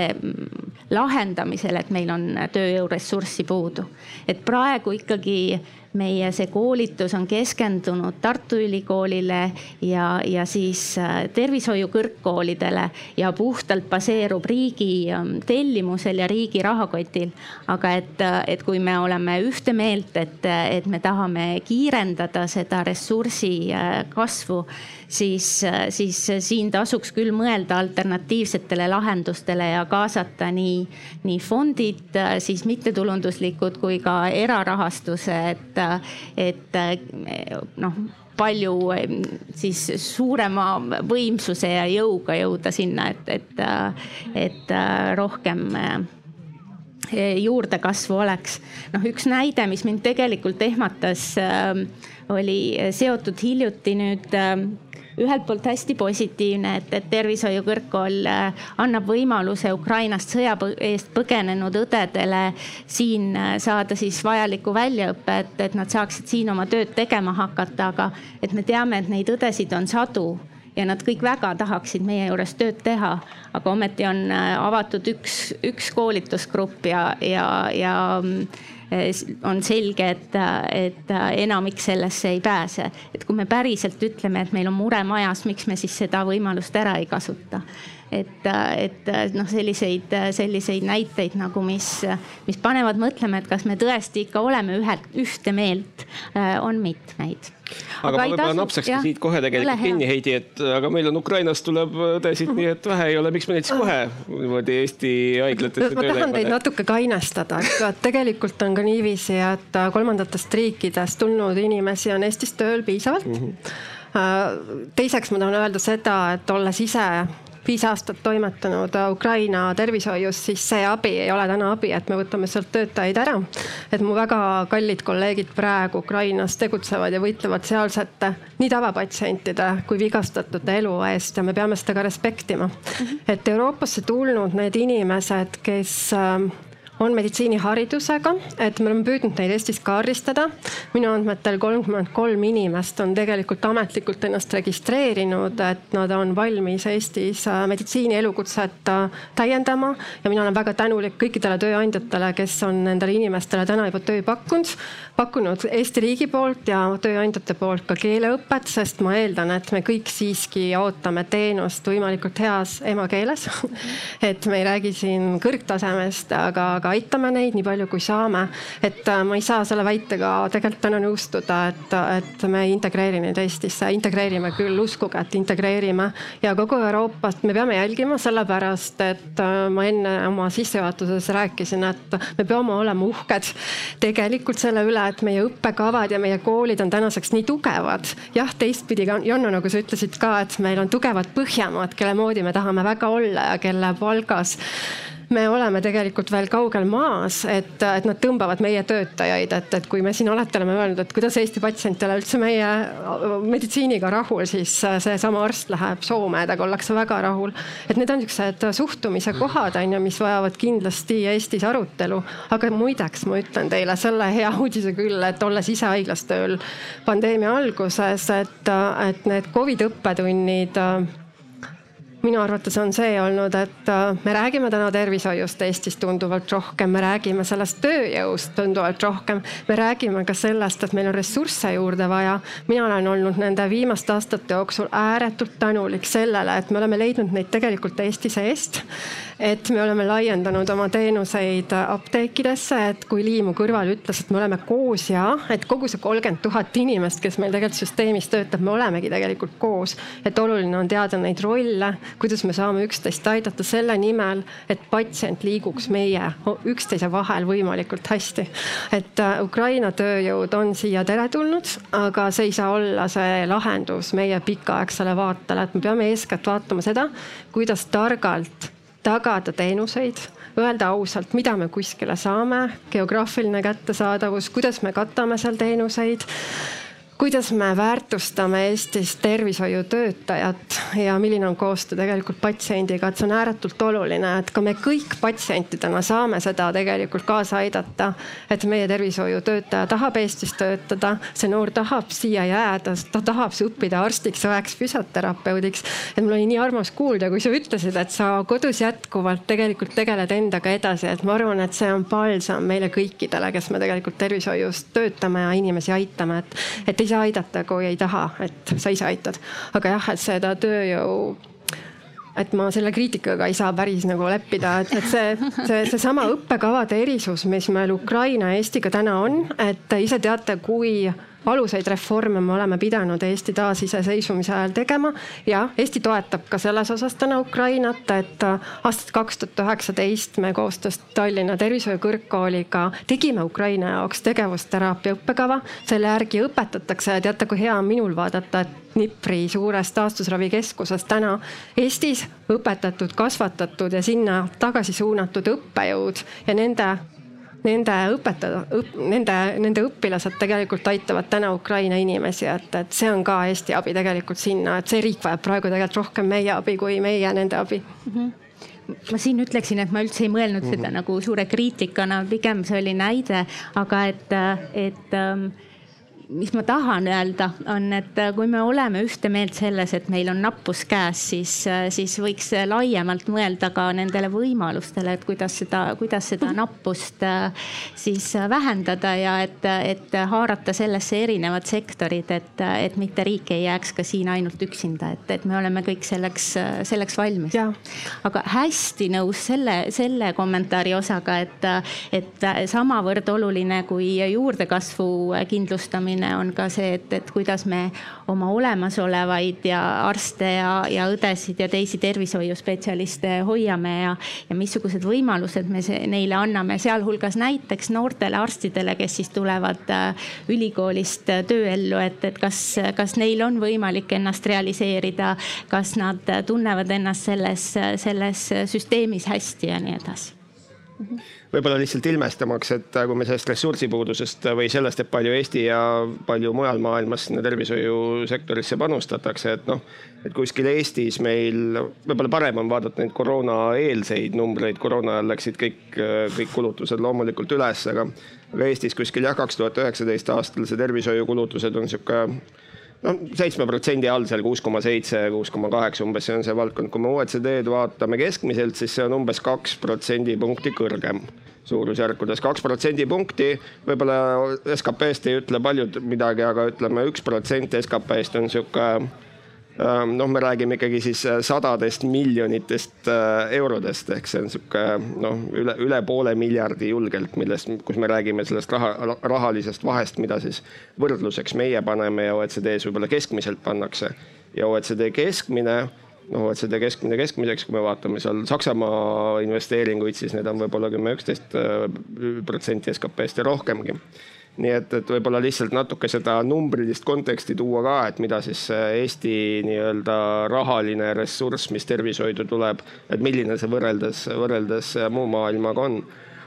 lahendamisel, et meil on tööjõuressurssi puudu. et praegu ikkagi meie see koolitus on keskendunud Tartu Ülikoolile ja, ja siis äh, tervishoiu kõrgkoolidele ja puhtalt baseerub riigi ähm, tellimusel ja riigi rahakotil. aga et, äh, et kui me oleme ühte meelt, et, et me tahame kiirendada seda ressursi äh, kasvu, siis, siis siin tasuks küll mõelda alternatiivsetele lahendustele ja kaasata nii, nii fondid, siis mittetulunduslikud kui ka erarahastuse, et et, noh palju siis suurema võimsuse ja jõuga jõuda sinna, et, et, et rohkem juurdekasvu oleks. noh, üks näide, mis mind tegelikult ehmatas, oli seotud hiljuti nüüd ühelt poolt hästi positiivne, et, et tervishoiu kõrgkool äh, annab võimaluse Ukrainast sõja eest põgenenud õdedele siin äh, saada siis vajalikku väljaõppe, et, nad saaksid siin oma tööd tegema hakata, aga et me teame, et neid õdesid on sadu ja nad kõik väga tahaksid meie juures tööd teha, aga ometi on äh, avatud üks, üks koolitusgrupp ja, ja, ja mm, on selge, et, et enamik sellesse ei pääse. et kui me päriselt ütleme, et meil on mure majas, miks me siis seda võimalust ära ei kasuta et, et noh, selliseid, selliseid näiteid nagu, mis, mis panevad mõtlema, et kas me tõesti ikka oleme ühelt, ühte meelt, äh, on mitmeid. aga, aga ma võib-olla napsakski siit kohe tegelikult kinni, Heidi, et aga meil on Ukrainast tuleb õdesid nii, et vähe ei ole, miks me neid siis kohe niimoodi Eesti haiglatesse ma tahan teid natuke kainestada, et tegelikult on ka niiviisi, et kolmandatest riikidest tulnud inimesi on Eestis tööl piisavalt mm. -hmm. teiseks ma tahan öelda seda, et olles ise viis aastat toimetanud Ukraina tervishoius, siis see abi ei ole täna abi, et me võtame sealt töötajaid ära. et mu väga kallid kolleegid praegu Ukrainas tegutsevad ja võitlevad sealsete nii tavapatsientide kui vigastatute elu eest ja me peame seda ka respektima. et Euroopasse tulnud need inimesed, kes on meditsiiniharidusega, et me oleme püüdnud neid Eestis kaardistada. minu andmetel kolmkümmend kolm inimest on tegelikult ametlikult ennast registreerinud, et nad on valmis Eestis äh, meditsiini elukutset äh, täiendama ja mina olen väga tänulik kõikidele tööandjatele, kes on nendele inimestele täna juba töö pakkunud pakkunud Eesti riigi poolt ja tööandjate poolt ka keeleõpet, sest ma eeldan, et me kõik siiski ootame teenust võimalikult heas emakeeles. et me ei räägi siin kõrgtasemest, aga, aga aitame neid nii palju, kui saame. et äh, ma ei saa selle väitega tegelikult täna nõustuda, et, et me ei integreeri neid Eestisse, integreerime küll, uskuge, et integreerime ja kogu Euroopat me peame jälgima, sellepärast et äh, ma enne oma sissejuhatuses rääkisin, et me peame olema uhked tegelikult selle üle et meie õppekavad ja meie koolid on tänaseks nii tugevad. jah, teistpidi Janno, nagu sa ütlesid ka, et meil on tugevad Põhjamaad, kelle moodi me tahame väga olla ja kelle palgas me oleme tegelikult veel kaugel maas, et, et nad tõmbavad meie töötajaid, et, et kui me siin alati oleme öelnud, et kuidas Eesti patsient ei ole üldse meie meditsiiniga rahul, siis seesama arst läheb Soome, temaga ollakse väga rahul. et need on niisugused suhtumise kohad, on ju, mis vajavad kindlasti Eestis arutelu. aga muideks ma ütlen teile selle hea uudise küll, et olles ise haiglas tööl pandeemia alguses, et, et need Covid õppetunnid minu arvates on see olnud, et äh, me räägime täna tervishoiust Eestis tunduvalt rohkem, me räägime sellest tööjõust tunduvalt rohkem. me räägime ka sellest, et meil on ressursse juurde vaja. mina olen olnud nende viimaste aastate jooksul ääretult tänulik sellele, et me oleme leidnud neid tegelikult Eesti seest. Et me oleme laiendanud oma teenuseid apteekidesse, et kui Liimu kõrval ütles, et me oleme koos ja et kogu see kolmkümmend tuhat inimest, kes meil tegelikult süsteemis töötab, me olemegi tegelikult koos. et oluline on teada neid rolle kuidas me saame üksteist aidata selle nimel, et patsient liiguks meie üksteise vahel võimalikult hästi. et äh, Ukraina tööjõud on siia teretulnud, aga see ei saa olla see lahendus meie pikaaegsele vaatele, et me peame eeskätt vaatama seda, kuidas targalt tagada teenuseid öelda ausalt, mida me kuskile saame, geograafiline kättesaadavus, kuidas me katame seal teenuseid kuidas me väärtustame Eestis tervishoiutöötajat ja milline on koostöö tegelikult patsiendiga, et see on ääretult oluline, et ka me kõik patsientidena saame seda tegelikult kaasa aidata. et meie tervishoiutöötaja tahab Eestis töötada, see noor tahab siia jääda, ta tahab õppida arstiks, õeks, füsioterapeudiks. et mul oli nii armas kuulda, kui sa ütlesid, et sa kodus jätkuvalt tegelikult tegeled endaga edasi, et ma arvan, et see on palsam meile kõikidele, kes me tegelikult tervishoius töötame ja inimesi aitame, et, et ei saa aidata, kui ei taha, et sa ise aitad. aga jah, et seda tööjõu et ma selle kriitikaga ei saa päris nagu leppida, et, et see, see, seesama õppekavade erisus, mis meil Ukraina ja Eestiga täna on, et ise teate, kui valusaid reforme me oleme pidanud Eesti taasiseseisvumise ajal tegema ja Eesti toetab ka selles osas täna Ukrainat, et aastast kaks tuhat üheksateist me koostöös Tallinna Tervishoiu Kõrgkooliga tegime Ukraina jaoks tegevusteraapia õppekava. selle järgi õpetatakse ja teate, kui hea on minul vaadata, et Dnipri suures taastusravikeskuses täna Eestis õpetatud, kasvatatud ja sinna tagasi suunatud õppejõud ja nende nende õpetada õp,, nende, nende õpilased tegelikult aitavad täna Ukraina inimesi, et, et see on ka Eesti abi tegelikult sinna, et see riik vajab praegu tegelikult rohkem meie abi kui meie nende abi mm. -hmm ma siin ütleksin, et ma üldse ei mõelnud mm -hmm. seda nagu suure kriitikana, pigem see oli näide, aga et, et ähm, mis ma tahan öelda, on, et äh, kui me oleme ühte meelt selles, et meil on nappus käes, siis, äh, siis võiks laiemalt mõelda ka nendele võimalustele, et kuidas seda, kuidas seda nappust äh, siis vähendada ja et, et haarata sellesse erinevad sektorid, et, et mitte riik ei jääks ka siin ainult üksinda, et, et me oleme kõik selleks, selleks valmis. aga hästi nõus selle, selle kommentaari osaga, et, et samavõrd oluline kui juurdekasvu kindlustamine oluline on ka see, et, et kuidas me oma olemasolevaid ja arste ja, ja õdesid ja teisi tervishoiuspetsialiste hoiame ja, ja missugused võimalused me see, neile anname, sealhulgas näiteks noortele arstidele, kes siis tulevad äh, ülikoolist äh, tööellu, et, et kas, kas neil on võimalik ennast realiseerida, kas nad tunnevad ennast selles, selles süsteemis hästi ja nii edasi võib-olla lihtsalt ilmestamaks, et kui me sellest ressursipuudusest või sellest, et palju Eesti ja palju mujal maailmas sinna tervishoiusektorisse panustatakse, et noh, et kuskil Eestis meil võib-olla parem on vaadata neid koroonaeelseid numbreid, koroona ajal läksid kõik, kõik kulutused loomulikult üles, aga, aga Eestis kuskil jah, kaks tuhat üheksateist aastal see tervishoiukulutused on sihuke no seitsme protsendi all seal kuus koma seitse, kuus koma kaheksa umbes, see on see valdkond. kui me OECD-d vaatame keskmiselt, siis see on umbes kaks protsendipunkti kõrgem suurusjärkudes kaks protsendipunkti. võib-olla SKP-st ei ütle paljud midagi, aga ütleme üks protsent SKP-st on Ehm, noh, me räägime ikkagi siis äh, sadadest miljonitest äh, eurodest ehk see on sihuke noh, üle, üle poole miljardi julgelt, millest, kus me räägime sellest raha, rahalisest vahest, mida siis võrdluseks meie paneme ja OECD-s võib-olla keskmiselt pannakse. ja OECD keskmine noh, OECD keskmine keskmiseks, kui me vaatame seal Saksamaa investeeringuid, siis need on võib-olla kümme, üksteist äh, protsenti SKP-st ja rohkemgi nii et, et võib-olla lihtsalt natuke seda numbrilist konteksti tuua ka, et mida siis Eesti nii-öelda rahaline ressurss, mis tervishoidu tuleb, et milline see võrreldes, võrreldes muu maailmaga on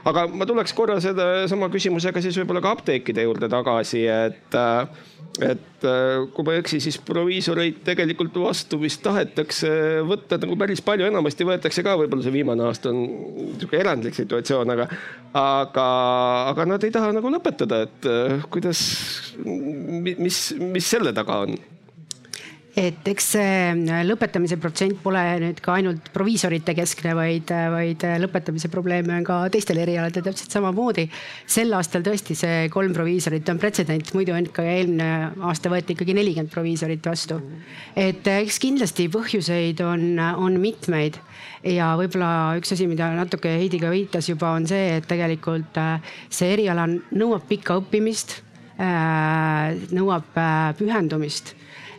aga ma tuleks korra seda sama küsimusega siis võib-olla ka apteekide juurde tagasi, et et äh, kui ma ei eksi, siis proviisoreid tegelikult vastu vist tahetakse võtta nagu päris palju, enamasti võetakse ka, võib-olla see viimane aasta on niisugune erandlik situatsioon, aga, aga, aga nad ei taha nagu lõpetada, et äh, kuidas, mis, mis selle taga on? Et eks see äh, lõpetamise protsent pole nüüd ka ainult proviisorite keskne, vaid, äh, vaid äh, lõpetamise probleeme on ka teistel erialadel täpselt samamoodi. sel aastal tõesti see kolm proviisorit on pretsedent, muidu on ikka eelmine aasta võeti ikkagi nelikümmend proviisorit vastu. et eks kindlasti põhjuseid on, on mitmeid ja võib-olla üks asi, mida natuke Heidi ka viitas juba, on see, et tegelikult see eriala nõuab pikka õppimist, nõuab pühendumist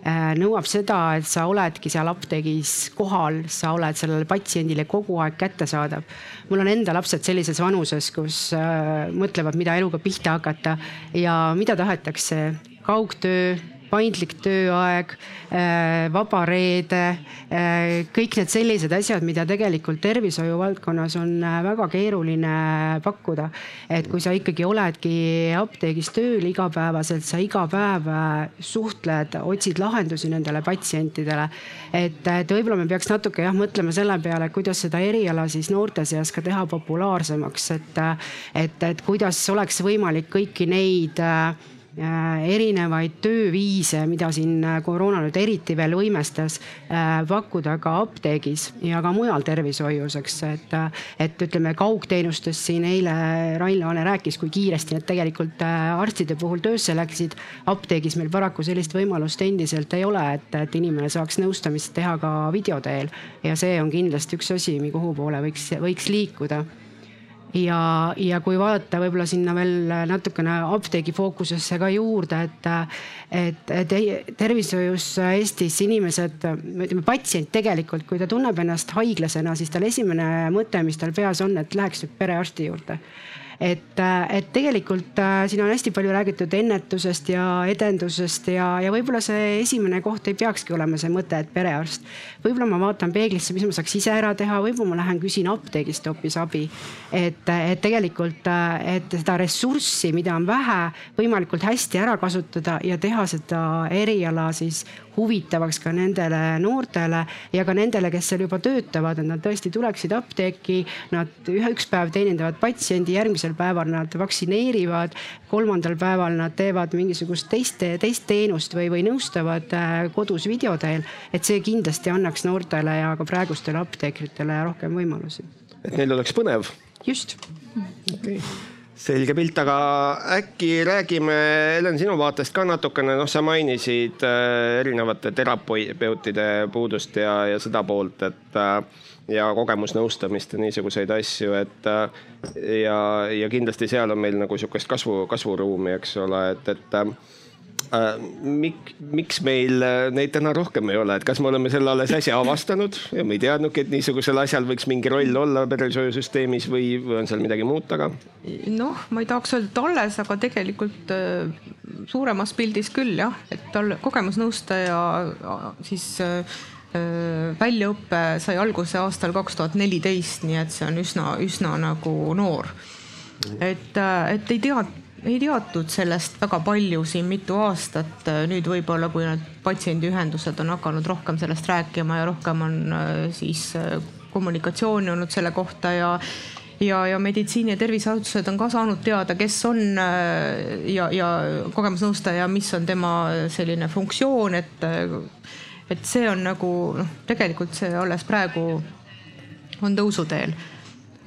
nõuab seda, et sa oledki seal apteegis kohal, sa oled sellele patsiendile kogu aeg kättesaadav. mul on enda lapsed sellises vanuses, kus äh, mõtlevad, mida eluga pihta hakata ja mida tahetakse kaugtöö paindlik tööaeg, äh, vaba reede, äh, kõik need sellised asjad, mida tegelikult tervishoiu valdkonnas on äh, väga keeruline pakkuda. et kui sa ikkagi oledki apteegis tööl igapäevaselt, sa iga päev suhtled, otsid lahendusi nendele patsientidele. et, et võib-olla me peaks natuke jah mõtlema selle peale, kuidas seda eriala siis noorte seas ka teha populaarsemaks, et, et, et kuidas oleks võimalik kõiki neid äh, erinevaid tööviise, mida siin äh, koroona nüüd eriti veel võimestas, äh, pakkuda ka apteegis ja ka mujal tervishoius, eks, et, et ütleme kaugteenustest siin eile Rain Laane rääkis, kui kiiresti need tegelikult arstide puhul töösse läksid. apteegis meil paraku sellist võimalust endiselt ei ole, et, et inimene saaks nõustamist teha ka video teel. Ja see on kindlasti üks asi, kuhu poole võiks, võiks liikuda ja, ja kui vaadata võib-olla sinna veel natukene apteegi fookusesse ka juurde, et, et, et tervishoius Eestis inimesed, ütleme patsient tegelikult, kui ta tunneb ennast haiglasena, siis tal esimene mõte, mis tal peas on, et läheks nüüd perearsti juurde et, et tegelikult äh, siin on hästi palju räägitud ennetusest ja edendusest ja, ja võib-olla see esimene koht ei peakski olema see mõte, et perearst. võib-olla ma vaatan peeglisse, mis ma saaks ise ära teha, võib-olla ma lähen küsin apteegist hoopis abi. et, et tegelikult, äh, et seda ressurssi, mida on vähe, võimalikult hästi ära kasutada ja teha seda eriala siis huvitavaks ka nendele noortele ja ka nendele, kes seal juba töötavad, et nad tõesti tuleksid apteeki. Nad ühe, üks päev teenindavad patsiendi, järgmisel päeval nad vaktsineerivad, kolmandal päeval nad teevad mingisugust teist, teist teenust või, või nõustavad äh, kodus video teel. et see kindlasti annaks noortele ja ka praegustele apteekritele rohkem võimalusi. et neil oleks põnev. just okay selge pilt, aga äkki räägime, Helen, sinu vaatest ka natukene, noh, sa mainisid äh, erinevate terapeutide puudust ja, ja seda poolt, et äh, ja kogemusnõustamist ja niisuguseid asju, et äh, ja, ja kindlasti seal on meil nagu sihukest kasvu, kasvuruumi, eks ole, et, et Äh, mik-, miks meil äh, neid täna rohkem ei ole, et kas me oleme selle alles äsja avastanud ja me ei teadnudki, et niisugusel asjal võiks mingi roll olla tervishoiusüsteemis või, või on seal midagi muud taga? noh, ma ei tahaks öelda, alles, aga tegelikult äh, suuremas pildis küll jah, et tal kogemusnõustaja siis väljaõpe sai alguse aastal kaks tuhat neliteist, nii et see on üsna, üsna nagu noor. et, et ei tea ei teatud sellest väga palju siin mitu aastat, nüüd võib-olla, kui need patsiendiühendused on hakanud rohkem sellest rääkima ja rohkem on äh, siis äh, kommunikatsiooni olnud selle kohta ja ja, ja meditsiini ja terviseasutused on ka saanud teada, kes on äh, ja, ja kogemusnõustaja, mis on tema selline funktsioon, et et see on nagu noh, tegelikult see alles praegu on tõusuteel.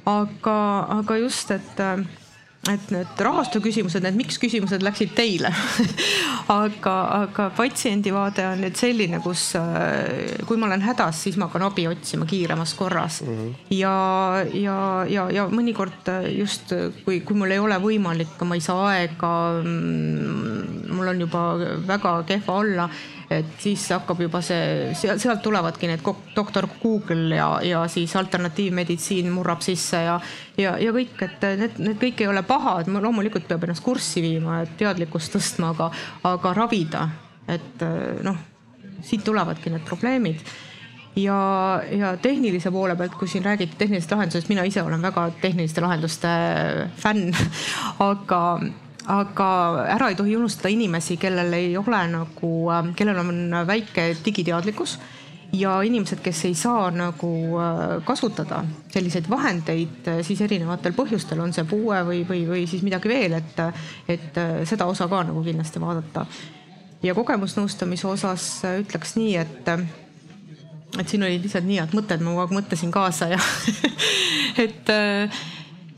aga, aga just, et et need rahastu küsimused, need miks küsimused läksid teile aga, aga patsiendi vaade on nüüd selline, kus äh, kui ma olen hädas, siis ma hakkan abi otsima kiiremas korras mm. -hmm. ja, ja, ja, ja mõnikord just kui, kui mul ei ole võimalik, ma ei saa aega, mm, mul on juba väga kehva olla et siis hakkab juba see, seal, sealt tulevadki need doktor Google ja, ja siis alternatiivmeditsiin murrab sisse ja, ja, ja kõik, et need, need kõik ei ole paha, et loomulikult peab ennast kurssi viima, et teadlikkust tõstma, aga, aga ravida, et noh, siit tulevadki need probleemid. Ja, ja tehnilise poole pealt, kui siin räägiti tehnilisest lahendusest, mina ise olen väga tehniliste lahenduste fänn aga aga ära ei tohi unustada inimesi, kellel ei ole nagu, kellel on väike digiteadlikkus ja inimesed, kes ei saa nagu äh, kasutada selliseid vahendeid äh, siis erinevatel põhjustel, on see puue või, või, või siis midagi veel, et, et äh, seda osa ka nagu kindlasti vaadata. ja kogemusnõustamise osas ütleks nii, et et siin olid lihtsalt nii head mõtted, ma kogu aeg mõtlesin kaasa ja et,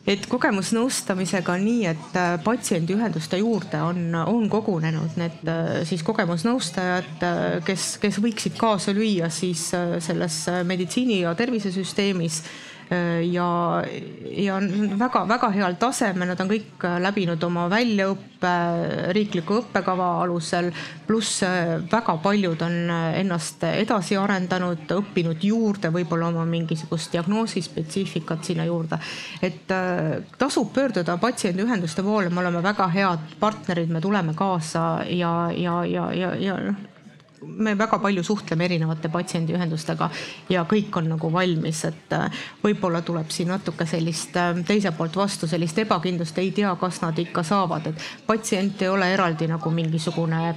et kogemusnõustamisega on nii, et patsiendiühenduste juurde on, on kogunenud need siis kogemusnõustajad, kes, kes võiksid kaasa lüüa siis selles meditsiini ja tervisesüsteemis ja, ja väga-väga heal tasemel, nad on kõik läbinud oma väljaõppe riikliku õppekava alusel, pluss väga paljud on ennast edasi arendanud, õppinud juurde võib-olla oma mingisugust diagnoosispetsiifikat sinna juurde. et äh, tasub pöörduda patsiendiühenduste poole, me oleme väga head partnerid, me tuleme kaasa ja, ja, ja, ja, ja noh me väga palju suhtleme erinevate patsiendiühendustega ja kõik on nagu valmis, et äh, võib-olla tuleb siin natuke sellist äh, teiselt poolt vastu sellist ebakindlust, ei tea, kas nad ikka saavad, et patsient ei ole eraldi nagu mingisugune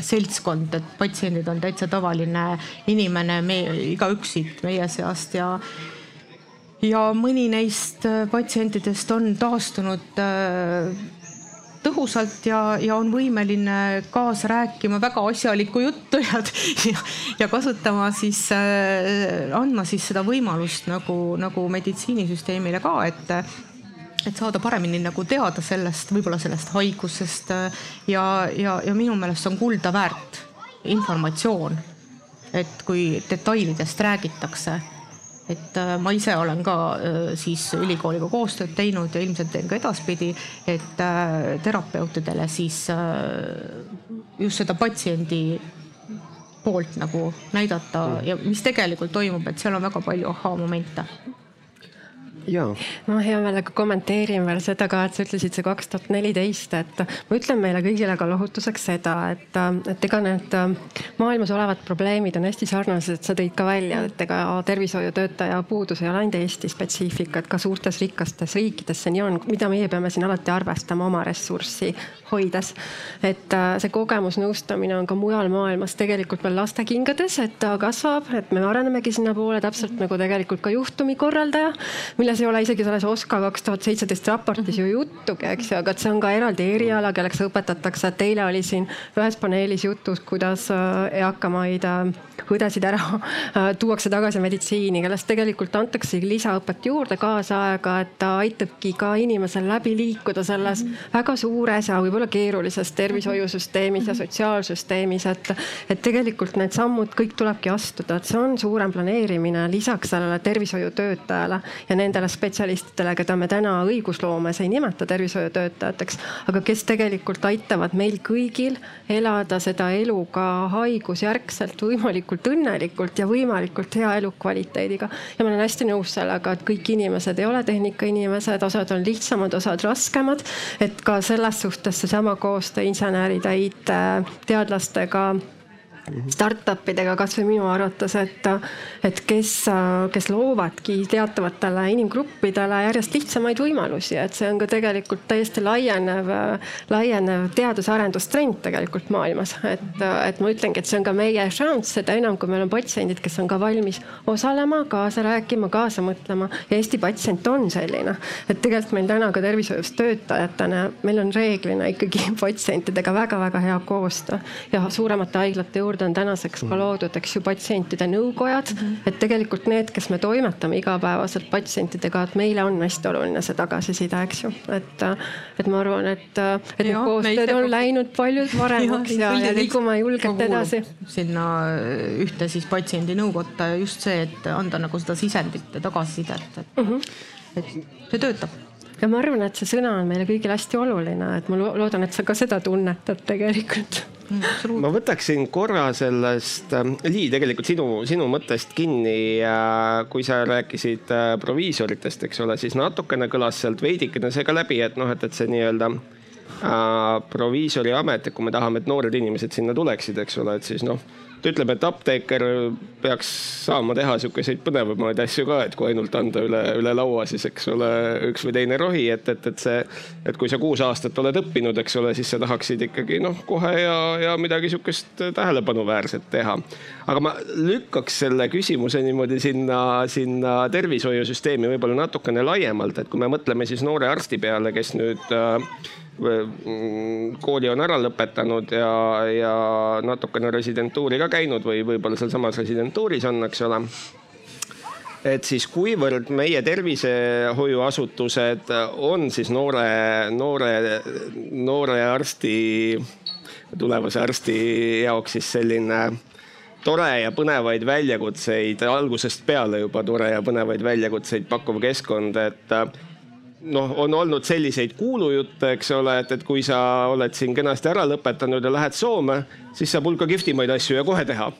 seltskond, et patsiendid on täitsa tavaline inimene, me igaüks siit meie seast ja ja mõni neist äh, patsientidest on taastunud tõhusalt ja, ja on võimeline kaasa rääkima väga asjalikku juttu ja, ja, ja kasutama siis äh,, andma siis seda võimalust nagu, nagu meditsiinisüsteemile ka, et et saada paremini nagu teada sellest, võib-olla sellest haigusest äh, ja, ja, ja minu meelest on kulda väärt informatsioon. et kui detailidest räägitakse et äh, ma ise olen ka äh, siis ülikooliga koostööd teinud ja ilmselt teen ka edaspidi, et äh, terapeutidele siis just seda patsiendi poolt nagu näidata ja mis tegelikult toimub, et seal on väga palju ahhaa-momente. Ma hea meelega kommenteerin veel seda ka, et sa ütlesid see kaks tuhat neliteist, et ma ütlen meile kõigile ka lohutuseks seda, et, et ega need maailmas olevad probleemid on hästi sarnased, sa tõid ka välja, et ega tervishoiutöötaja puudus ei ole ainult Eesti spetsiifika, et ka suurtes rikastes riikides see nii on, mida meie peame siin alati arvestama oma ressurssi hoides. et see kogemusnõustamine on ka mujal maailmas tegelikult veel lastekingades, et ta kasvab, et me arenemegi sinnapoole täpselt nagu tegelikult ka juhtumikorraldaja, milles ei ole isegi selles OSKA kaks tuhat seitseteist raportis ju juttugi, eks ju, aga et see on ka eraldi eriala, kelleks õpetatakse, et eile oli siin ühes paneelis jutus, kuidas äh, eakamaid äh, õdesid ära äh, tuuakse tagasi meditsiini, kellest tegelikult antakse lisaõpet juurde kaasaega, et ta aitabki ka inimesel läbi liikuda selles väga suures ja võib-olla keerulises tervishoiusüsteemis ja sotsiaalsüsteemis, et, et tegelikult need sammud kõik tulebki astuda, et see on suurem planeerimine lisaks sellele tervishoiutöötajale ja nendele spetsialistidele, keda me täna õigusloomes ei nimeta tervishoiutöötajateks, aga kes tegelikult aitavad meil kõigil elada seda elu ka haigusjärgselt võimalikult õnnelikult ja võimalikult hea elukvaliteediga. ja ma olen hästi nõus sellega, et kõik inimesed ei ole tehnikainimesed, osad on lihtsamad, osad raskemad. et ka selles suhtes seesama koostöö inseneride, IT-teadlastega startup idega kasvõi minu arvates, et, et kes, kes loovadki teatavatele inimgruppidele järjest lihtsamaid võimalusi, et see on ka tegelikult täiesti laienev, laienev teadus-arendustrend tegelikult maailmas. et, et ma ütlengi, et see on ka meie šanss, seda enam, kui meil on patsiendid, kes on ka valmis osalema, kaasa rääkima, kaasa mõtlema ja Eesti patsient on selline. et tegelikult meil täna ka tervishoius töötajatena, meil on reeglina ikkagi patsientidega väga-väga hea koostöö ja suuremate haiglate juurde juurde on tänaseks ka loodud, eks ju, patsientide nõukojad mm. -hmm. et tegelikult need, kes me toimetame igapäevaselt patsientidega, et meile on hästi oluline see tagasiside, eks ju, et, et ma arvan, et, et need koostööd on läinud palju paremaks ja, ja, ja liigume julgelt edasi. sinna ühte siis patsiendi nõukotta just see, et anda nagu seda sisendit ja tagasisidet, et mm, -hmm. et see töötab ja ma arvan, et see sõna on meile kõigile hästi oluline, et ma loodan, et sa ka seda tunnetad tegelikult ma võtaksin korra sellest, äh, Lii, tegelikult sinu, sinu mõttest kinni, kui sa rääkisid äh, proviisoritest, eks ole, siis natukene kõlas sealt veidikene see ka läbi, et noh, et, et see nii-öelda äh, proviisori amet, et kui me tahame, et noored inimesed sinna tuleksid, eks ole, et siis noh ta ütleb, et apteeker peaks saama teha sihukeseid põnevamaid asju ka, et kui ainult anda üle, üle laua siis, eks ole, üks või teine rohi, et, et, et see, et kui sa kuus aastat oled õppinud, eks ole, siis sa tahaksid ikkagi noh, kohe ja, ja midagi sihukest tähelepanuväärset teha. aga ma lükkaks selle küsimuse niimoodi sinna, sinna tervishoiusüsteemi võib-olla natukene laiemalt, et kui me mõtleme siis noore arsti peale, kes nüüd äh, kooli on ära lõpetanud ja, ja natukene residentuuri ka käinud või võib-olla sealsamas residentuuris on, eks ole. Et siis kuivõrd meie tervishoiuasutused on siis noore, noore, noore arsti, tulevase arsti jaoks siis selline tore ja põnevaid väljakutseid, algusest peale juba tore ja põnevaid väljakutseid pakkuv keskkond, et noh, on olnud selliseid kuulujutte, eks ole, et, et kui sa oled siin kenasti ära lõpetanud ja lähed Soome, siis saab hulka kihvtimaid asju ja kohe teha.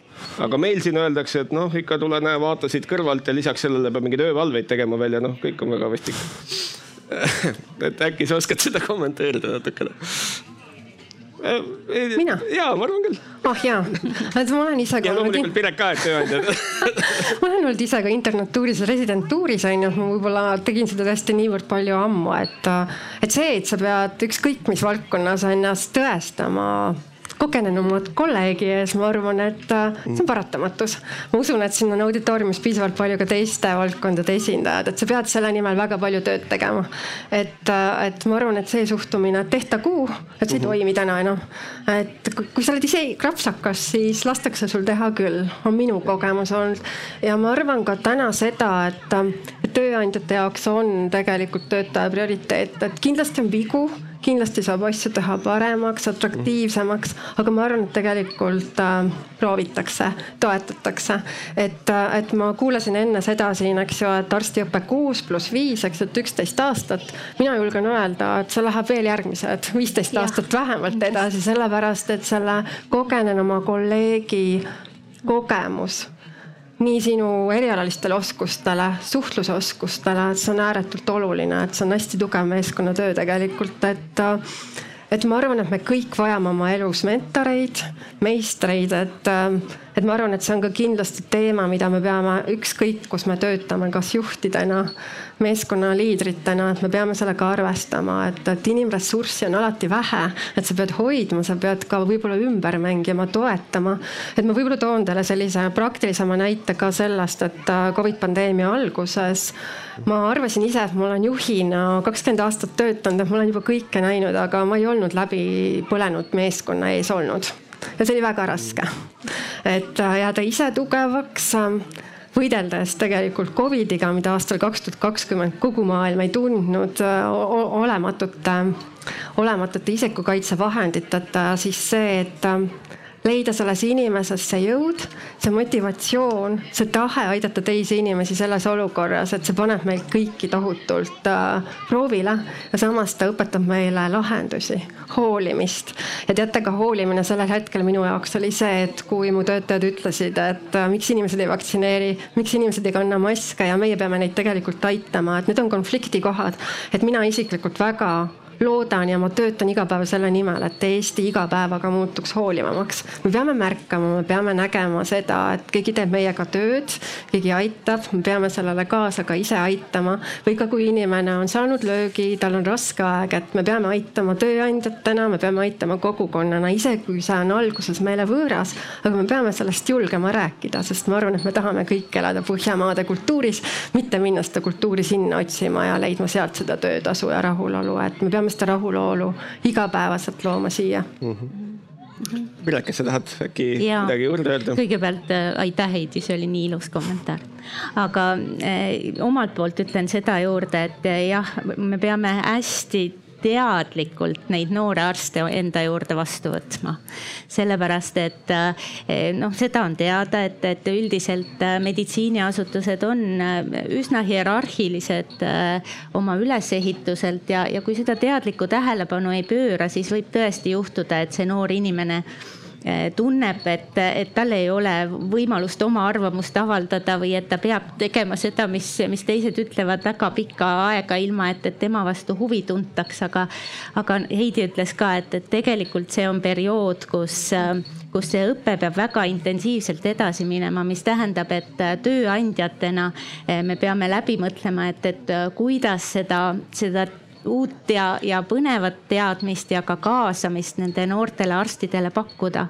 aga meil siin öeldakse, et noh, ikka tule näe, vaata siit kõrvalt ja lisaks sellele peab mingeid öövalveid tegema veel ja noh, kõik on väga vastik et äkki sa oskad seda kommenteerida natukene? Äh, mina? jaa, ma arvan küll. ah jaa, et ma olen ise ka. ja loomulikult Piret ka, et tööandjad ma olen olnud ise ka internatuuris ja residentuuris on ju, ma võib-olla tegin seda tõesti niivõrd palju ammu, et, et see, et sa pead ükskõik mis valdkonnas ennast tõestama kogenenumad kolleegi ees, ma arvan, et äh, see on paratamatus. ma usun, et siin on auditooriumis piisavalt palju ka teiste valdkondade esindajad, et sa pead selle nimel väga palju tööd tegema. et, äh, et ma arvan, et see suhtumine, et tehtagu, et see ei mhm. toimi täna enam. et kui sa oled ise krapsakas, siis lastakse sul teha küll, on minu kogemus olnud. ja ma arvan ka täna seda, et, et tööandjate jaoks on tegelikult töötaja prioriteet, et kindlasti on vigu kindlasti saab asju teha paremaks, atraktiivsemaks, aga ma arvan, et tegelikult äh, proovitakse, toetatakse. et, äh, et ma kuulasin enne seda siin, eks ju, et arstiõpe kuus pluss viis, eks, et üksteist aastat. mina julgen öelda, et see läheb veel järgmised viisteist aastat vähemalt edasi, sellepärast et selle kogenenuma kolleegi kogemus nii sinu erialalistele oskustele, suhtlusoskustele, et see on ääretult oluline, et see on hästi tugev meeskonnatöö tegelikult, et et ma arvan, et me kõik vajame oma elus mentoreid, meistreid, et, et ma arvan, et see on ka kindlasti teema, mida me peame ükskõik, kus me töötame, kas juhtidena, meeskonnaliidritena, et me peame sellega arvestama, et, et inimressurssi on alati vähe, et sa pead hoidma, sa pead ka võib-olla ümber mängima, toetama. et ma võib-olla toon teile sellise praktilisema näite ka sellest, et Covid pandeemia alguses ma arvasin ise, et ma olen juhina kakskümmend aastat töötanud, et ma olen juba kõike näinud, aga ma ei olnud läbi põlenud meeskonna ees olnud. Ja see oli väga raske. et äh, jääda ise tugevaks äh, võideldes tegelikult Covidiga, mida aastal kaks tuhat kakskümmend kogu maailm ei tundnud äh, olematute, olematute isikukaitsevahenditeta, siis see, et leida selles inimeses see jõud, see motivatsioon, see tahe aidata teisi inimesi selles olukorras, et see paneb meid kõiki tohutult äh, proovile ja samas ta õpetab meile lahendusi, hoolimist. ja teate, ka hoolimine sellel hetkel minu jaoks oli see, et kui mu töötajad ütlesid, et äh, miks inimesed ei vaktsineeri, miks inimesed ei kanna maske ja meie peame neid tegelikult aitama, et need on konfliktikohad, et mina isiklikult väga loodan ja ma töötan iga päev selle nimel, et Eesti iga päevaga muutuks hoolivamaks. me peame märkama, me peame nägema seda, et keegi teeb meiega tööd, keegi aitab, me peame sellele kaasa ka ise aitama. või ka kui inimene on saanud löögi, tal on raske aeg, et me peame aitama tööandjatena, me peame aitama kogukonnana, isegi kui see on alguses meile võõras. aga me peame sellest julgema rääkida, sest ma arvan, et me tahame kõik elada Põhjamaade kultuuris, mitte minna seda kultuuri sinna otsima ja leidma sealt seda töötasu ja rahulolu, et me peame seda rahulolu igapäevaselt looma siia mm. -hmm. Piret, kas sa tahad äkki ja, midagi juurde öelda? kõigepealt äh, aitäh, Heidi, see oli nii ilus kommentaar. aga äh, omalt poolt ütlen seda juurde, et äh, jah, me peame hästi teadlikult neid noore arste enda juurde vastu võtma. sellepärast, et eh, noh, seda on teada, et, et üldiselt eh, meditsiiniasutused on eh, üsna hierarhilised oma ülesehituselt ja, ja kui seda teadlikku tähelepanu ei pööra, siis võib tõesti juhtuda, et see noor inimene tunneb, et, et tal ei ole võimalust oma arvamust avaldada või et ta peab tegema seda, mis, mis teised ütlevad väga pikka aega, ilma et, et tema vastu huvi tuntaks, aga, aga Heidi ütles ka, et, et tegelikult see on periood, kus kus see õpe peab väga intensiivselt edasi minema, mis tähendab, et tööandjatena eh, me peame läbi mõtlema, et, et kuidas seda, seda uut ja, ja põnevat teadmist ja ka kaasamist nende noortele arstidele pakkuda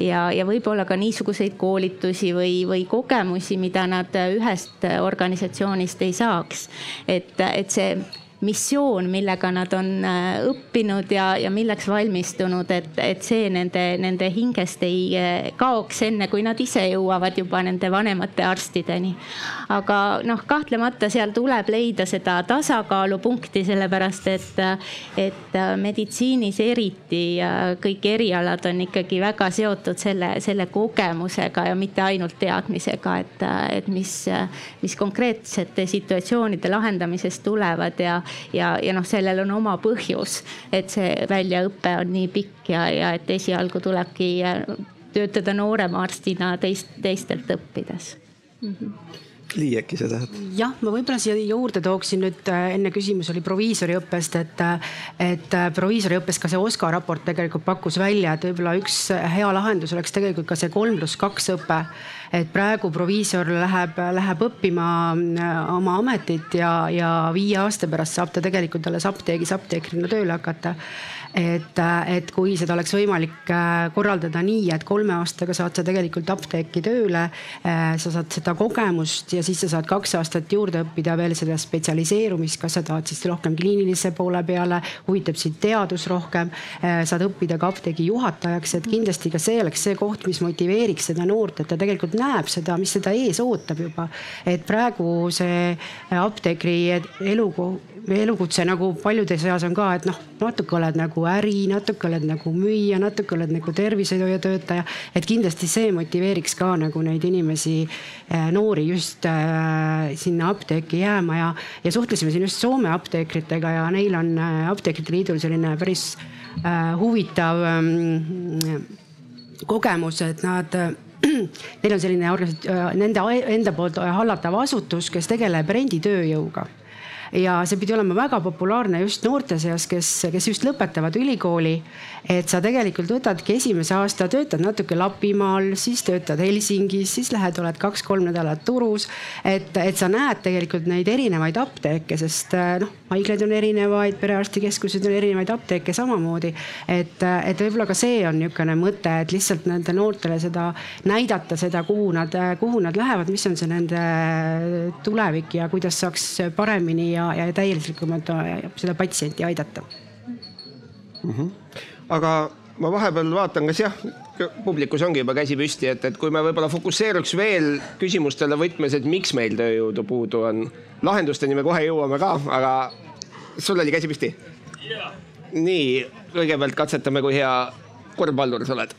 ja, ja võib-olla ka niisuguseid koolitusi või, või kogemusi, mida nad ühest organisatsioonist ei saaks. et, et see missioon, millega nad on äh, õppinud ja, ja milleks valmistunud, et, et see nende, nende hingest ei äh, kaoks, enne kui nad ise jõuavad juba nende vanemate arstideni. aga noh, kahtlemata seal tuleb leida seda tasakaalupunkti, sellepärast et, et äh, meditsiinis eriti kõik erialad on ikkagi väga seotud selle, selle kogemusega ja mitte ainult teadmisega, et, et mis, mis konkreetsete situatsioonide lahendamisest tulevad ja, ja, ja noh, sellel on oma põhjus, et see väljaõpe on nii pikk ja, ja et esialgu tulebki äh, töötada noorema arstina teist, teistelt õppides mm. -hmm Lii, äkki sa tahad? jah, ma võib-olla siia juurde tooksin nüüd äh, enne küsimus oli proviisoriõppest, et, äh, et proviisoriõppes ka see OSKA raport tegelikult pakkus välja, et võib-olla üks hea lahendus oleks tegelikult ka see kolm pluss kaks õpe et praegu proviisor läheb, läheb õppima äh, oma ametit ja, ja viie aasta pärast saab ta tegelikult alles apteegis apteekrina tööle hakata et, et kui seda oleks võimalik äh, korraldada nii, et kolme aastaga saad sa tegelikult apteeki tööle, äh, sa saad seda kogemust ja siis sa saad kaks aastat juurde õppida veel seda spetsialiseerumist, kas sa tahad siis rohkem kliinilise poole peale, huvitab sind teadus rohkem, äh, saad õppida ka apteegi juhatajaks, et kindlasti ka see oleks see koht, mis motiveeriks seda noort, et ta tegelikult näeb seda, mis teda ees ootab juba. et praegu see apteekri elukoht elukutse nagu paljude seas on ka, et noh, natuke oled nagu äri, natuke oled nagu müüja, natuke oled nagu tervishoiutöötaja. et kindlasti see motiveeriks ka nagu neid inimesi, eh, noori just äh, sinna apteeki jääma ja, ja suhtlesime siin just Soome apteekritega ja neil on äh, Apteekrite Liidul selline päris äh, huvitav äh, kogemus, et nad Neil on selline nende enda poolt hallatav asutus, kes tegeleb renditööjõuga ja see pidi olema väga populaarne just noorte seas, kes, kes just lõpetavad ülikooli. et sa tegelikult võtadki esimese aasta, töötad natuke Lapimaal, siis töötad Helsingis, siis lähed, oled kaks-kolm nädalat Turus. et, et sa näed tegelikult neid erinevaid apteeke, sest noh, haiglaid on erinevaid, perearstikeskused on erinevaid apteeke samamoodi. et, et võib-olla ka see on niisugune mõte, et lihtsalt nendele noortele seda näidata, seda, kuhu nad, kuhu nad lähevad, mis on see nende tulevik ja kuidas saaks paremini ja, ja täielikult seda patsienti aidata mm. -hmm. aga ma vahepeal vaatan, kas jah, publikus ongi juba käsi püsti, et, et kui me võib-olla fokusseeruks veel küsimustele võtmes, et miks meil tööjõudu puudu on. lahendusteni me kohe jõuame ka, aga sul oli käsi püsti yeah.? nii, kõigepealt katsetame, kui hea korvpallur sa oled.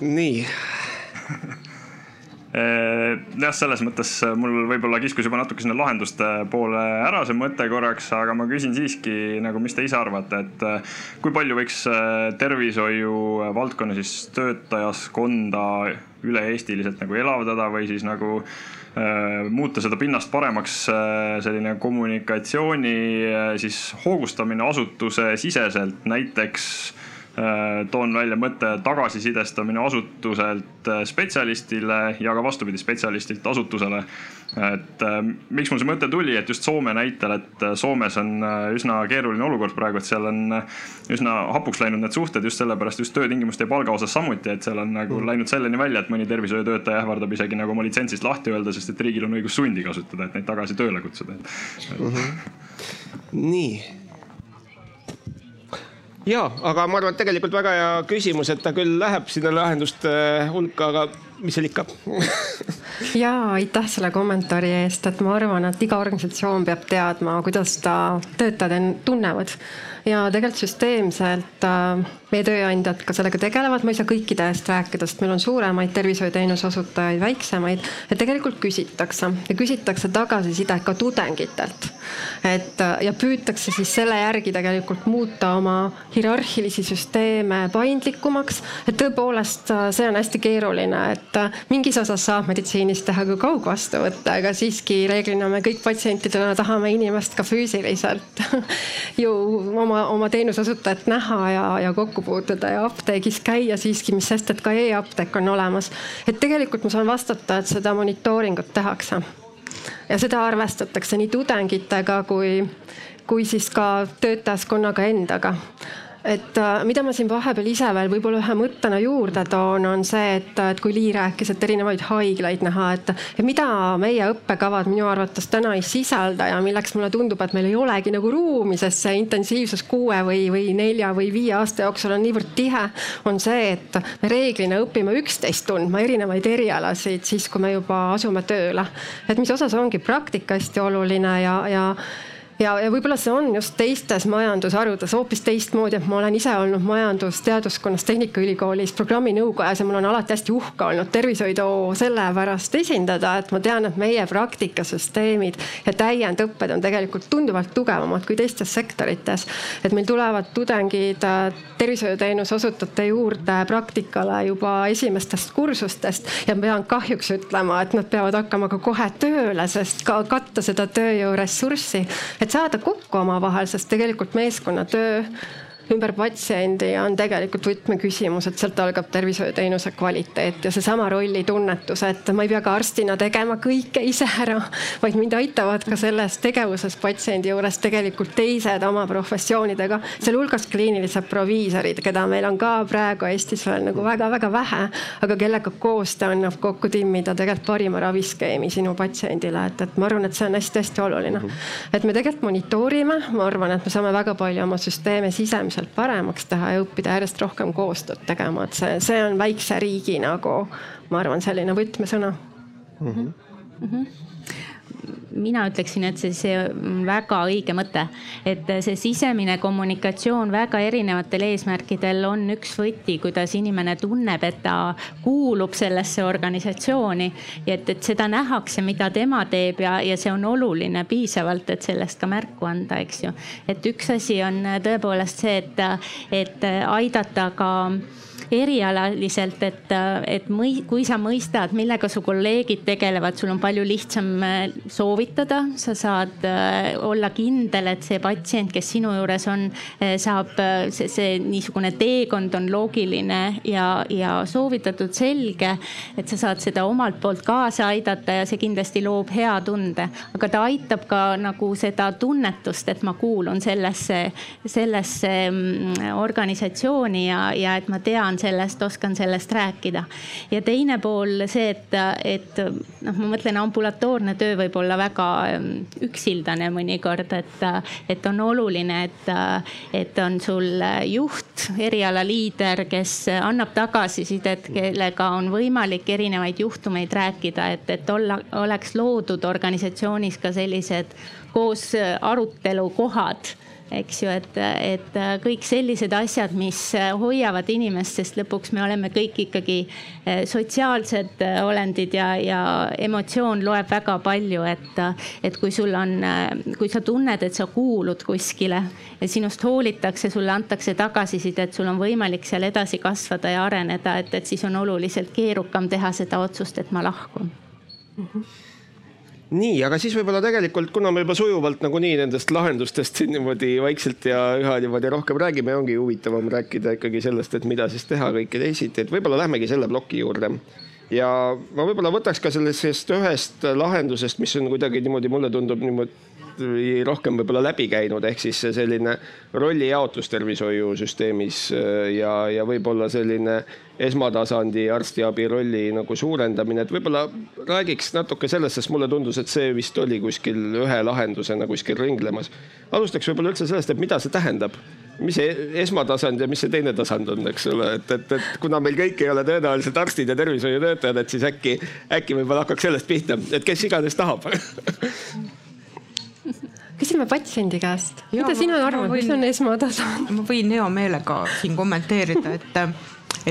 nii jah, selles mõttes äh, mul võib-olla kiskus juba natuke sinna lahenduste poole ära see mõte korraks, aga ma küsin siiski nagu, mis te ise arvate, et äh, kui palju võiks tervishoiu valdkonna siis töötajaskonda üle-eestiliselt nagu elavdada või siis nagu muuta seda pinnast paremaks, selline kommunikatsiooni siis hoogustamine asutuse siseselt, näiteks Äh, toon välja mõtte tagasisidestamine asutuselt äh, spetsialistile ja ka vastupidi, spetsialistilt asutusele. et äh, miks mul see mõte tuli, et just Soome näitel, et Soomes on üsna keeruline olukord praegu, et seal on üsna hapuks läinud need suhted just sellepärast just töötingimuste ja palga osas samuti, et seal on nagu mm. läinud selleni välja, et mõni tervishoiutöötaja ähvardab isegi nagu oma litsentsist lahti öelda, sest et riigil on õigus sundi kasutada, et neid tagasi tööle kutsuda. -hmm. nii ja, aga ma arvan, et tegelikult väga hea küsimus, et ta küll läheb sinna lahenduste hulka, aga mis seal ikka. Ja aitäh selle kommentaari eest, et ma arvan, et iga organisatsioon peab teadma, kuidas ta töötajad tunnevad. Ja tegelikult süsteemselt äh, meie tööandjad ka sellega tegelevad, ma ei saa kõikide eest rääkida, sest meil on suuremaid tervishoiuteenuse osutajaid, väiksemaid. et tegelikult küsitakse ja küsitakse tagasisidet ka tudengitelt. et äh, ja püütakse siis selle järgi tegelikult muuta oma hierarhilisi süsteeme paindlikumaks. et tõepoolest äh, see on hästi keeruline, et mingis osas saab meditsiinis teha ka kaugvastuvõtte, aga siiski reeglina me kõik patsientidena tahame inimest ka füüsiliselt ju oma, oma teenuseosutajat näha ja, ja kokku puutuda ja apteegis käia siiski, mis sest, et ka e-apteek on olemas. et tegelikult ma saan vastata, et seda monitooringut tehakse ja seda arvestatakse nii tudengitega kui, kui siis ka töötajaskonnaga endaga et äh, mida ma siin vahepeal ise veel võib-olla ühe mõttena juurde toon, on see, et, et kui Lii rääkis, et erinevaid haiglaid näha, et mida meie õppekavad minu arvates täna ei sisalda ja milleks mulle tundub, et meil ei olegi nagu ruumi, sest see intensiivsus kuue või, või nelja või viie aasta jooksul on niivõrd tihe, on see, et me reeglina õpime üksteist tundma erinevaid erialasid siis, kui me juba asume tööle. et mis osas ongi praktika hästi oluline ja, ja ja, ja võib-olla see on just teistes majandusharudes hoopis teistmoodi, et ma olen ise olnud majandusteaduskonnas Tehnikaülikoolis programminõukojas ja mul on alati hästi uhke olnud tervishoidu sellepärast esindada, et ma tean, et meie praktikasüsteemid ja täiendõpped on tegelikult tunduvalt tugevamad kui teistes sektorites. et meil tulevad tudengid äh, tervishoiuteenuse osutajate juurde praktikale juba esimestest kursustest ja ma pean kahjuks ütlema, et nad peavad hakkama ka kohe tööle, sest ka katta seda tööjõuressurssi, et et saada kokku omavahel, sest tegelikult meeskonnatöö ümber patsiendi on tegelikult võtmeküsimus, et sealt algab tervishoiuteenuse kvaliteet ja seesama rollitunnetus, et ma ei pea ka arstina tegema kõike ise ära, vaid mind aitavad ka selles tegevuses patsiendi juures tegelikult teised oma professioonidega, sealhulgas kliinilised proviisorid, keda meil on ka praegu Eestis veel nagu väga-väga vähe, aga kellega koostöö annab kokku timmida tegelikult parima raviskeemi sinu patsiendile, et, et ma arvan, et see on hästi-hästi oluline. et me tegelikult monitoorime, ma arvan, et me saame väga palju oma süsteeme sisemiselt sealt paremaks teha ja õppida järjest rohkem koostööd tegema, et see, see on väikse riigi nagu ma arvan, selline võtmesõna mm. -hmm. Mm -hmm mina ütleksin, et see, see on väga õige mõte, et see sisemine kommunikatsioon väga erinevatel eesmärkidel on üks võti, kuidas inimene tunneb, et ta kuulub sellesse organisatsiooni. et, et seda nähakse, mida tema teeb ja, ja see on oluline piisavalt, et sellest ka märku anda, eks ju. et üks asi on tõepoolest see, et, et aidata ka erialaliselt, et, et mõi, kui sa mõistad, millega su kolleegid tegelevad, sul on palju lihtsam äh, soovitada, sa saad äh, olla kindel, et see patsient, kes sinu juures on, äh, saab, see, see niisugune teekond on loogiline ja, ja soovitatud, selge. et sa saad seda omalt poolt kaasa aidata ja see kindlasti loob hea tunde, aga ta aitab ka nagu seda tunnetust, et ma kuulun sellesse, sellesse mm, organisatsiooni ja, ja et ma tean sellest, oskan sellest rääkida. ja teine pool see, et, et noh, ma mõtlen, ambulatoorne töö võib olla väga ähm, üksildane mõnikord, et, et on oluline, et, et on sul juht, erialaliider, kes annab tagasisidet, kellega on võimalik erinevaid juhtumeid rääkida, et, et olla, oleks loodud organisatsioonis ka sellised koos arutelukohad eks ju, et, et kõik sellised asjad, mis hoiavad inimest, sest lõpuks me oleme kõik ikkagi eh, sotsiaalsed olendid ja, ja emotsioon loeb väga palju, et, et kui sul on, kui sa tunned, et sa kuulud kuskile ja sinust hoolitakse, sulle antakse tagasisidet, sul on võimalik seal edasi kasvada ja areneda, et, et siis on oluliselt keerukam teha seda otsust, et ma lahkun mm. -hmm nii, aga siis võib-olla tegelikult, kuna me juba sujuvalt nagunii nendest lahendustest siin niimoodi vaikselt ja üha niimoodi rohkem räägime, ongi huvitavam rääkida ikkagi sellest, et mida siis teha kõike teisiti, et võib-olla lähmegi selle ploki juurde. ja ma võib-olla võtaks ka sellest ühest lahendusest, mis on kuidagi niimoodi, mulle tundub niimoodi rohkem võib-olla läbi käinud, ehk siis selline rollijaotus tervishoiusüsteemis äh, ja, ja võib-olla selline esmatasandi arstiabi rolli nagu suurendamine, et võib-olla räägiks natuke sellest, sest mulle tundus, et see vist oli kuskil ühe lahendusena kuskil ringlemas. alustaks võib-olla üldse sellest, et mida see tähendab? Mis see esmatasand ja mis see teine tasand on, eks ole, et, et, et kuna meil kõik ei ole tõenäoliselt arstid ja tervishoiutöötajad, et siis äkki, äkki võib-olla hakkaks sellest pihta, et kes iganes tahab küsime patsiendi käest, mida sina arvad, mis on esmatasand? ma võin hea meelega siin kommenteerida, et,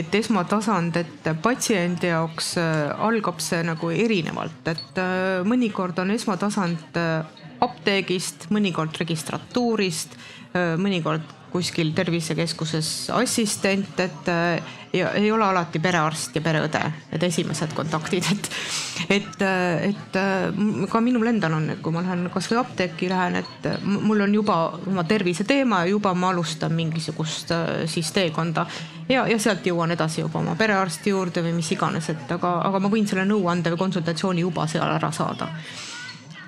et esmatasand, et patsiendi jaoks äh, algab see nagu erinevalt, et äh, mõnikord on esmatasand äh, apteegist, mõnikord registratuurist, mõnikord kuskil tervisekeskuses assistent, et äh, ei ole alati perearst ja pereõde, need esimesed kontaktid, et, et, et äh, ka minul endal on, et kui ma lähen kasvõi apteeki lähen, et mul on juba oma terviseteema ja juba ma alustan mingisugust äh, siis teekonda. Ja, ja sealt jõuan edasi juba oma perearsti juurde või mis iganes, et aga, aga ma võin selle nõuande või konsultatsiooni juba seal ära saada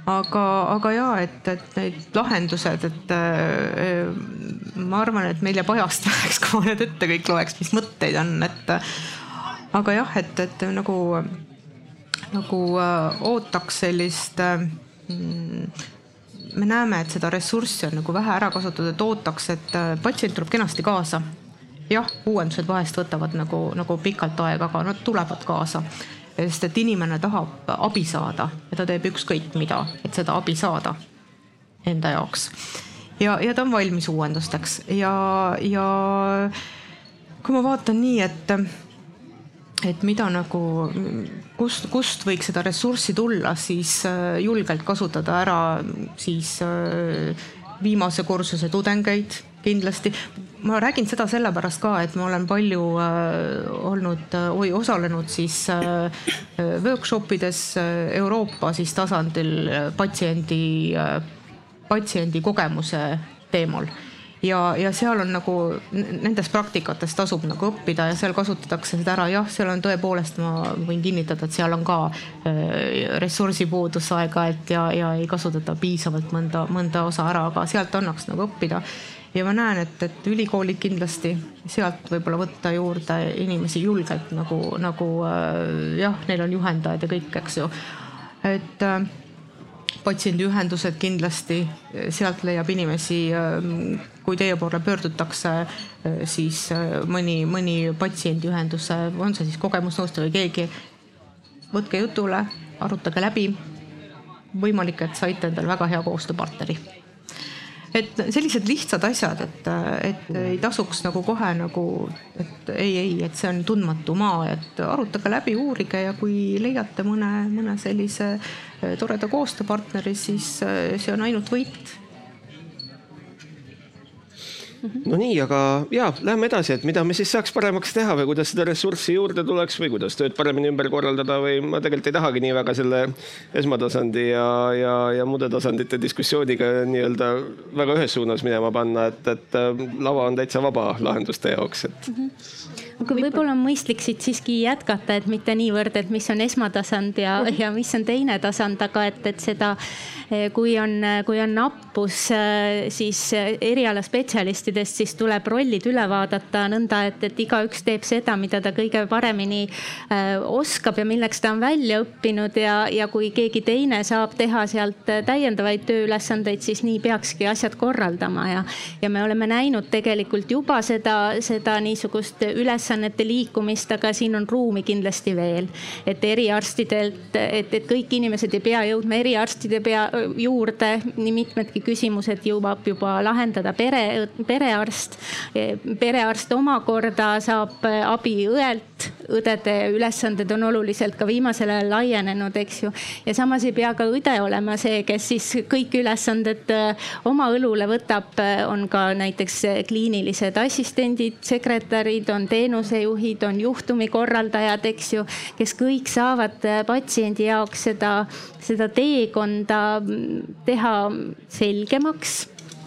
aga, aga ja et, et need lahendused, et äh, ma arvan, et meil jääb ajast väheks, kui ma need ette kõik loeks, mis mõtteid on, et aga jah, et, et nagu, nagu äh, ootaks sellist äh, mm, me näeme, et seda ressurssi on nagu vähe ära kasutatud, et ootaks, et äh, patsient tuleb kenasti kaasa. jah, uuendused vahest võtavad nagu, nagu pikalt aega, aga nad tulevad kaasa sest et inimene tahab abi saada ja ta teeb ükskõik mida, et seda abi saada enda jaoks. ja, ja ta on valmis uuendusteks ja, ja kui ma vaatan nii, et, et mida nagu, kust, kust võiks seda ressurssi tulla, siis äh, julgelt kasutada ära siis äh, viimase kursuse tudengeid kindlasti ma räägin seda sellepärast ka, et ma olen palju äh, olnud või osalenud siis äh, workshop ides äh, Euroopa siis tasandil äh, patsiendi äh,, patsiendi kogemuse teemal. Ja, ja seal on nagu nendest praktikatest tasub nagu õppida ja seal kasutatakse seda ära, jah, seal on tõepoolest, ma võin kinnitada, et seal on ka äh, ressursipuudus aeg-ajalt ja, ja ei kasutata piisavalt mõnda, mõnda osa ära, aga sealt annaks nagu õppida ja ma näen, et, et ülikoolid kindlasti sealt võib-olla võtta juurde inimesi julgelt nagu, nagu äh, jah, neil on juhendajad ja kõik, eks ju. et äh, patsiendiühendused kindlasti, sealt leiab inimesi, kui teie poole pöördutakse, siis mõni, mõni patsiendiühenduse, on see siis kogemusnõustaja või keegi, võtke jutule, arutage läbi. võimalik, et saite endale väga hea koostööpartneri et sellised lihtsad asjad, et, et ei tasuks nagu kohe nagu, et ei, ei, et see on tundmatu maa, et arutage läbi, uurige ja kui leiate mõne, mõne sellise toreda koostööpartneri, siis see on ainult võit no nii, aga ja lähme edasi, et mida me siis saaks paremaks teha või kuidas seda ressurssi juurde tuleks või kuidas tööd paremini ümber korraldada või ma tegelikult ei tahagi nii väga selle esmatasandi ja, ja, ja muude tasandite diskussiooniga nii-öelda väga ühes suunas minema panna, et, et äh, lava on täitsa vaba lahenduste jaoks, et mm. -hmm aga võib-olla on mõistlik siit siiski jätkata, et mitte niivõrd, et mis on esmatasand ja, ja mis on teine tasand, aga et, et seda, kui on, kui on nappus siis erialaspetsialistidest, siis tuleb rollid üle vaadata nõnda, et, et igaüks teeb seda, mida ta kõige paremini oskab ja milleks ta on välja õppinud ja, ja kui keegi teine saab teha sealt täiendavaid tööülesandeid, siis nii peakski asjad korraldama ja, ja me oleme näinud tegelikult juba seda, seda niisugust ülesannete liikumist, aga siin on ruumi kindlasti veel. et eriarstidelt, et, et kõik inimesed ei pea jõudma eriarstide pea juurde, nii mitmedki küsimused jõuab juba lahendada pere, perearst. perearst omakorda saab abi õelt, õdede ülesanded on oluliselt ka viimasel ajal laienenud, eks ju. ja samas ei pea ka õde olema see, kes siis kõik ülesanded oma õlule võtab, on ka näiteks kliinilised assistendid, sekretärid, on teenusejuhid, on juhtumikorraldajad, eks ju, kes kõik saavad patsiendi jaoks seda, seda teekonda teha selgemaks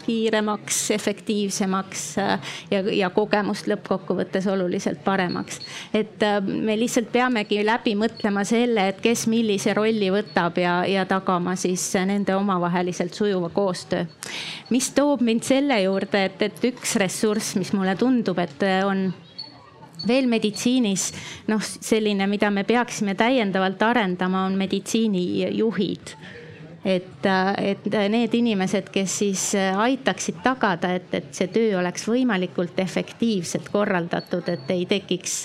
kiiremaks, efektiivsemaks ja, ja kogemust lõppkokkuvõttes oluliselt paremaks. et me lihtsalt peamegi läbi mõtlema selle, et kes millise rolli võtab ja, ja tagama siis nende omavaheliselt sujuva koostöö. mis toob mind selle juurde, et, et üks ressurss, mis mulle tundub, et on veel meditsiinis noh, selline, mida me peaksime täiendavalt arendama, on meditsiinijuhid et, et need inimesed, kes siis aitaksid tagada, et, et see töö oleks võimalikult efektiivselt korraldatud, et ei tekiks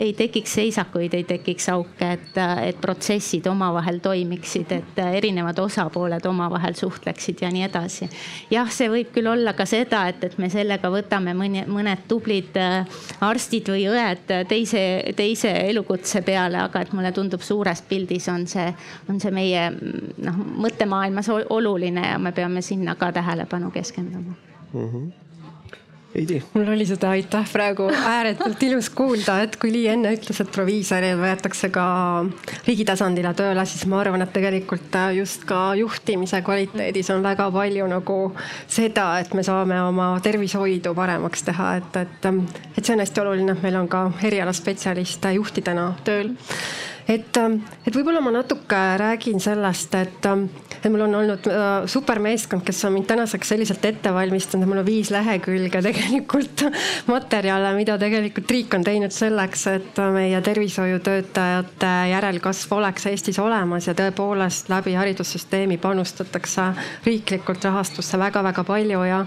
ei tekiks seisakuid, ei tekiks auke, et, et protsessid omavahel toimiksid, et erinevad osapooled omavahel suhtleksid ja nii edasi. jah, see võib küll olla ka seda, et, et me sellega võtame mõni, mõned tublid äh, arstid või õed teise, teise elukutse peale, aga et mulle tundub, suures pildis on see, on see meie noh, mõttemaailmas oluline ja me peame sinna ka tähelepanu keskenduma mm. -hmm Heidi. mul oli seda aitäh praegu ääretult ilus kuulda, et kui Lii enne ütles, et proviisorid võetakse ka riigi tasandile tööle, siis ma arvan, et tegelikult just ka juhtimise kvaliteedis on väga palju nagu seda, et me saame oma tervishoidu paremaks teha, et, et, et see on hästi oluline, et meil on ka erialaspetsialiste juhtidena tööl et, ähm, et võib-olla ma natuke räägin sellest, et, et mul on olnud äh, supermeeskond, kes on mind tänaseks selliselt ette valmistanud, mul on viis lehekülge tegelikult materjale, mida tegelikult riik on teinud selleks, et meie tervishoiutöötajate järelkasv oleks Eestis olemas ja tõepoolest läbi haridussüsteemi panustatakse riiklikult rahastusse väga-väga palju ja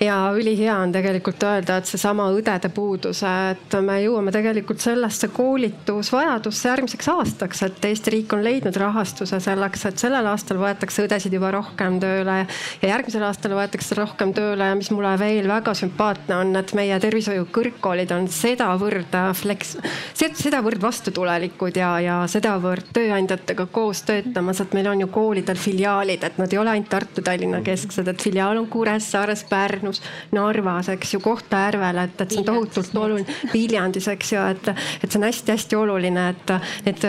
ja ülihea on tegelikult öelda, et seesama õdede puudus, et me jõuame tegelikult sellesse koolitusvajadusse järgmiseks aastaks, et Eesti riik on leidnud rahastuse selleks, et sellel aastal võetakse õdesid juba rohkem tööle ja järgmisel aastal võetakse rohkem tööle ja mis mulle veel väga sümpaatne on, et meie tervishoiu kõrgkoolid on sedavõrd flex, sedavõrd vastutulelikud ja, ja sedavõrd tööandjatega koos töötamas, et meil on ju koolidel filiaalid, et nad ei ole ainult Tartu, Tallinna kesksed, et filiaal on Kuressaares, Pärnu Pärnus, Narvas, eks ju, Kohtla-Järvel, et, et see on tohutult oluline, Viljandis, eks ju, et, et see on hästi-hästi oluline, et, et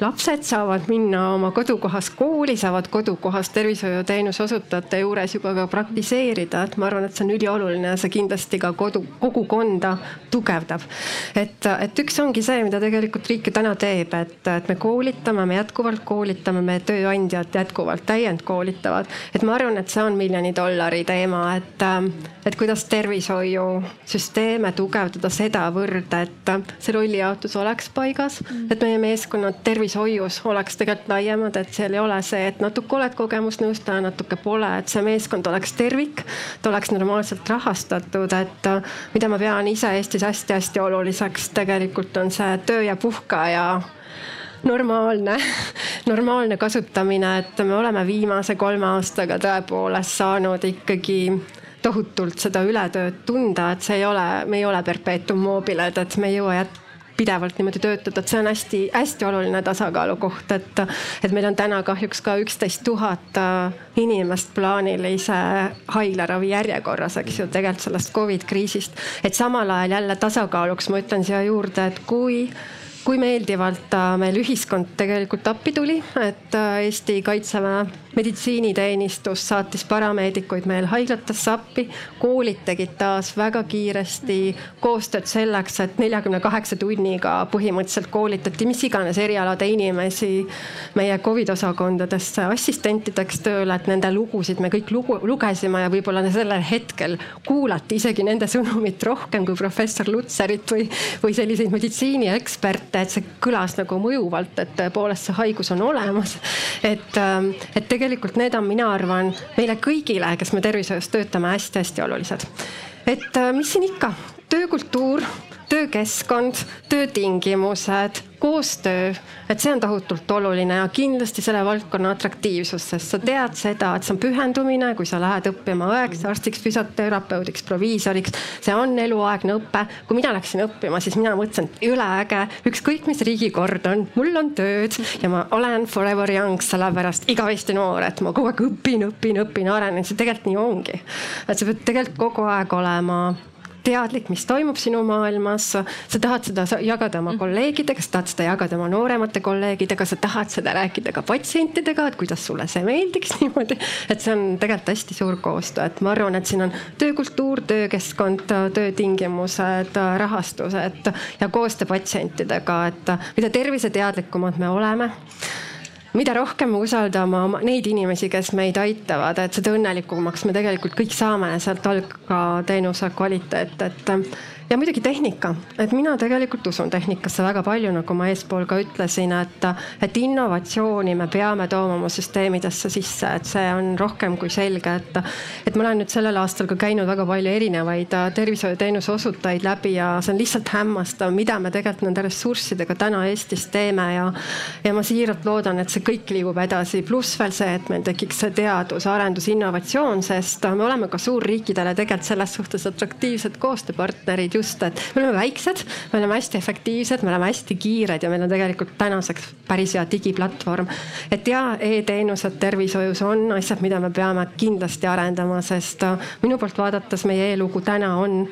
lapsed saavad minna oma kodukohas kooli, saavad kodukohas tervishoiuteenuse osutajate juures juba ka praktiseerida, et ma arvan, et see on ülioluline ja see kindlasti ka kodu, kogukonda tugevdab. et, et üks ongi see, mida tegelikult riik ju täna teeb, et, et me koolitame, me jätkuvalt koolitame, meie tööandjad jätkuvalt täiendkoolitavad. et ma arvan, et see on miljoni dollari teema, et, et kuidas tervishoiusüsteeme tugevdada sedavõrd, et see rollijaotus oleks paigas, et meie meeskonnad tervis tervishoius oleks tegelikult laiemad, et seal ei ole see, et natuke oled kogemusnõustaja, natuke pole, et see meeskond oleks tervik, ta oleks normaalselt rahastatud, et äh, mida ma pean ise Eestis hästi-hästi oluliseks, tegelikult on see töö ja puhka ja normaalne, normaalne kasutamine, et me oleme viimase kolme aastaga tõepoolest saanud ikkagi tohutult seda ületööd tunda, et see ei ole, me ei ole perpetuum mobile, et me ei jõua jätta pidevalt niimoodi töötada, et see on hästi-hästi oluline tasakaalukoht, et, et meil on täna kahjuks ka üksteist tuhat äh, inimest plaanilise haiglaravi järjekorras, eks ju, tegelikult sellest Covid kriisist. et samal ajal jälle tasakaaluks ma ütlen siia juurde, et kui kui meeldivalt meil ühiskond tegelikult appi tuli, et äh, Eesti Kaitseväe meditsiiniteenistus saatis parameedikuid meil haiglatesse appi. koolid tegid taas väga kiiresti koostööd selleks, et neljakümne kaheksa tunniga põhimõtteliselt koolitati mis iganes erialade inimesi meie Covid osakondadesse assistentideks tööle, et nende lugusid me kõik lugu, lugesime ja võib-olla sellel hetkel kuulati isegi nende sõnumit rohkem kui professor Lutserit või, või selliseid meditsiinieksperte, et see kõlas nagu mõjuvalt, et tõepoolest see haigus on olemas. et, ähm, et tegelikult tegelikult need on, mina arvan, meile kõigile, kes me tervishoius töötame hästi,, hästi-hästi olulised. et äh, mis siin ikka, töökultuur, töökeskkond, töötingimused koostöö, et see on tohutult oluline ja kindlasti selle valdkonna atraktiivsus, sest sa tead seda, et see on pühendumine, kui sa lähed õppima õeks, arstiks, füsioterapeudiks, proviisoriks. see on eluaegne õpe. kui mina läksin õppima, siis mina mõtlesin, et jõle äge, ükskõik mis riigikord on, mul on tööd ja ma olen forever young, sellepärast igavesti noor, et ma kogu aeg õpin, õpin, õpin, arenen, see tegelikult nii ongi. et sa pead tegelikult kogu aeg olema teadlik, mis toimub sinu maailmas. sa tahad seda jagada oma kolleegidega, sa tahad seda jagada oma nooremate kolleegidega, sa tahad seda rääkida ka patsientidega, et kuidas sulle see meeldiks niimoodi. et see on tegelikult hästi suur koostöö, et ma arvan, et siin on töökultuur, töökeskkond, töötingimused, rahastused ja koostöö patsientidega, et mida terviseteadlikumad me oleme mida rohkem me usaldame oma, neid inimesi, kes meid aitavad, et seda õnnelikumaks me tegelikult kõik saame, sealt algab ka teenuse kvaliteet, et ja muidugi tehnika, et mina tegelikult usun tehnikasse väga palju, nagu ma eespool ka ütlesin, et, et innovatsiooni me peame tooma oma süsteemidesse sisse, et see on rohkem kui selge, et. et ma olen nüüd sellel aastal ka käinud väga palju erinevaid äh, tervishoiuteenuse osutajaid läbi ja see on lihtsalt hämmastav, mida me tegelikult nende ressurssidega täna Eestis teeme ja. ja ma siiralt loodan, et see kõik liigub edasi, pluss veel see, et meil tekiks see teadus, arendus, innovatsioon, sest me oleme ka suurriikidele tegelikult selles suhtes atraktiivsed koostööpartnerid just, et me oleme väiksed, me oleme hästi efektiivsed, me oleme hästi kiired ja meil on tegelikult tänaseks päris hea digiplatvorm. et ja e-teenused tervishoius on asjad, mida me peame kindlasti arendama, sest minu poolt vaadates meie e-lugu täna on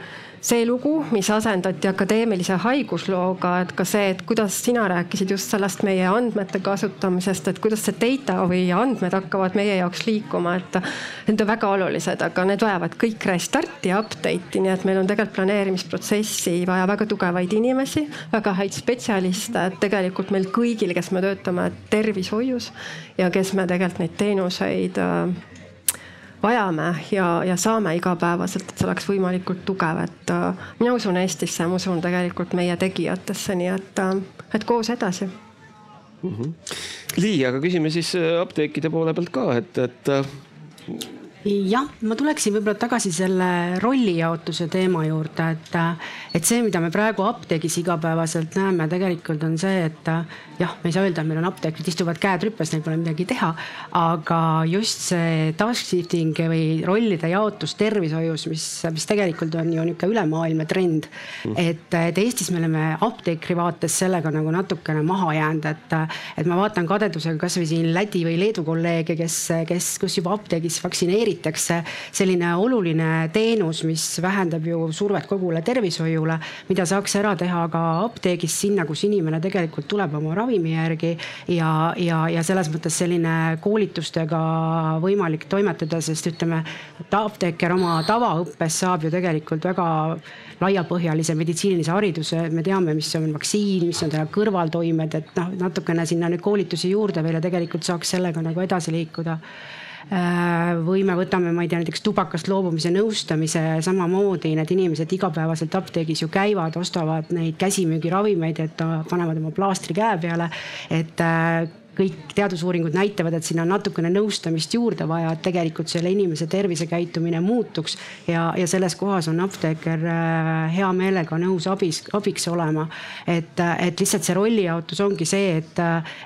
see lugu, mis asendati akadeemilise haiguslooga, et ka see, et kuidas sina rääkisid just sellest meie andmete kasutamisest, et kuidas see data või andmed hakkavad meie jaoks liikuma, et need on väga olulised, aga need vajavad kõik restarti ja update'i, nii et meil on tegelikult planeerimisprotsessi vaja väga tugevaid inimesi, väga häid spetsialiste, et tegelikult meil kõigil, kes me töötame tervishoius ja kes me tegelikult neid teenuseid vajame ja, ja saame igapäevaselt, et see oleks võimalikult tugev, et äh, mina usun Eestisse, ma usun tegelikult meie tegijatesse, nii et, äh, et koos edasi mm. -hmm. Lii, aga küsime siis äh, apteekide poole pealt ka, et, et jah, ma tuleksin võib-olla tagasi selle rollijaotuse teema juurde, et, et see, mida me praegu apteegis igapäevaselt näeme, tegelikult on see, et jah, me ei saa öelda, et meil on apteekrid istuvad käed rüpes, neil pole midagi teha. aga just see task shifting või rollide jaotus tervishoius, mis, mis tegelikult on ju niisugune ülemaailmne trend mm.. et, et Eestis me oleme apteekri vaates sellega nagu natukene maha jäänud, et, et ma vaatan kadedusega kasvõi siin Läti või Leedu kolleege, kes, kes, kus juba apteegis vaktsineeritakse levitakse selline oluline teenus, mis vähendab ju survet kogule tervishoiule, mida saaks ära teha ka apteegis sinna, kus inimene tegelikult tuleb oma ravimi järgi ja, ja, ja selles mõttes selline koolitustega võimalik toimetada, sest ütleme, apteeker oma tavaõppes saab ju tegelikult väga laiapõhjalise meditsiinilise hariduse, me teame, mis on vaktsiin, mis on täna kõrvaltoimed, et noh, natukene sinna nüüd koolitusi juurde veel ja tegelikult saaks sellega nagu edasi liikuda või me võtame, ma ei tea, näiteks tubakast loobumise nõustamise samamoodi, need inimesed igapäevaselt apteegis ju käivad, ostavad neid käsimüügiravimeid, et panevad oma plaastri käe peale, et äh, kõik teadusuuringud näitavad, et siin on natukene nõustamist juurde vaja, et tegelikult selle inimese tervisekäitumine muutuks. ja, ja selles kohas on apteeker äh, hea meelega nõus abis, abiks olema. et, et lihtsalt see rollijaotus ongi see, et,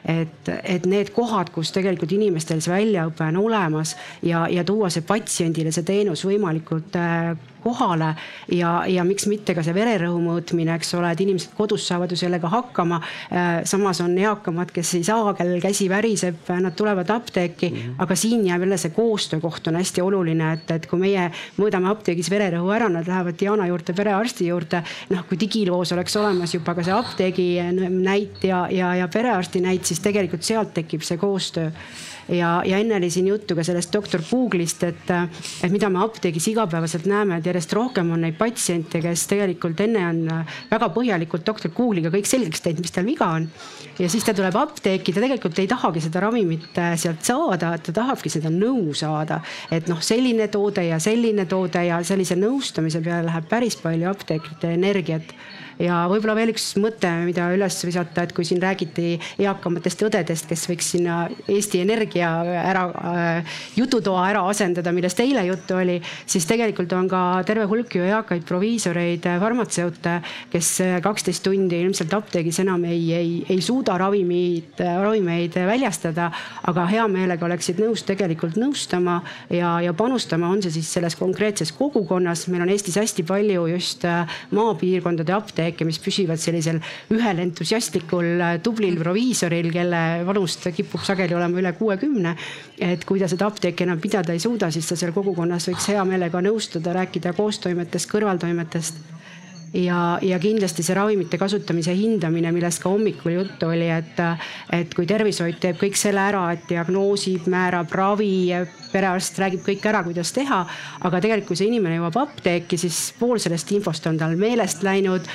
et, et need kohad, kus tegelikult inimestel see väljaõpe on olemas ja, ja tuua see patsiendile see teenus võimalikult äh, kohale ja, ja miks mitte ka see vererõhu mõõtmine, eks ole, et inimesed kodus saavad ju sellega hakkama. Äh, samas on eakamad, kes ei saa, kellel käsi väriseb, nad tulevad apteeki mm, -hmm. aga siin jääb jälle see koostöökoht on hästi oluline, et, et kui meie mõõdame apteegis vererõhu ära, nad lähevad Diana juurde, perearsti juurde. noh, kui digiloos oleks olemas juba ka see apteegi näit ja, ja, ja perearsti näit, siis tegelikult sealt tekib see koostöö ja, ja enne oli siin juttu ka sellest doktor Google'ist, et, et mida me apteegis igapäevaselt näeme, et järjest rohkem on neid patsiente, kes tegelikult enne on väga põhjalikult doktor Google'iga kõik selgeks teinud, mis tal viga on. ja siis ta tuleb apteeki, ta tegelikult ei tahagi seda ravimit äh, sealt saada, ta tahabki seda nõu saada. et noh, selline toode ja selline toode ja sellise nõustamise peale läheb päris palju apteekrite energiat ja võib-olla veel üks mõte, mida üles visata, et kui siin räägiti eakamatest õdedest, kes võiks sinna Eesti Energia ära äh,, jututoa ära asendada, millest eile juttu oli, siis tegelikult on ka terve hulk ju eakaid proviisoreid, farmatseute, kes kaksteist tundi ilmselt apteegis enam ei, ei, ei suuda ravimid, ravimeid väljastada, aga hea meelega oleksid nõus tegelikult nõustama ja, ja panustama, on see siis selles konkreetses kogukonnas, meil on Eestis hästi palju just äh, maapiirkondade apteeke apteeke, mis püsivad sellisel ühel entusiastlikul tublil proviisoril, kelle vanust kipub sageli olema üle kuuekümne. et kui ta seda apteeki enam pidada ei suuda, siis ta seal kogukonnas võiks hea meelega nõustuda, rääkida koostoimetest, kõrvaltoimetest ja, ja kindlasti see ravimite kasutamise hindamine, millest ka hommikul juttu oli, et, et kui tervishoid teeb kõik selle ära, et diagnoosib, määrab ravi, perearst räägib kõik ära, kuidas teha. aga tegelikult, kui see inimene jõuab apteeki, siis pool sellest infost on tal meelest läinud.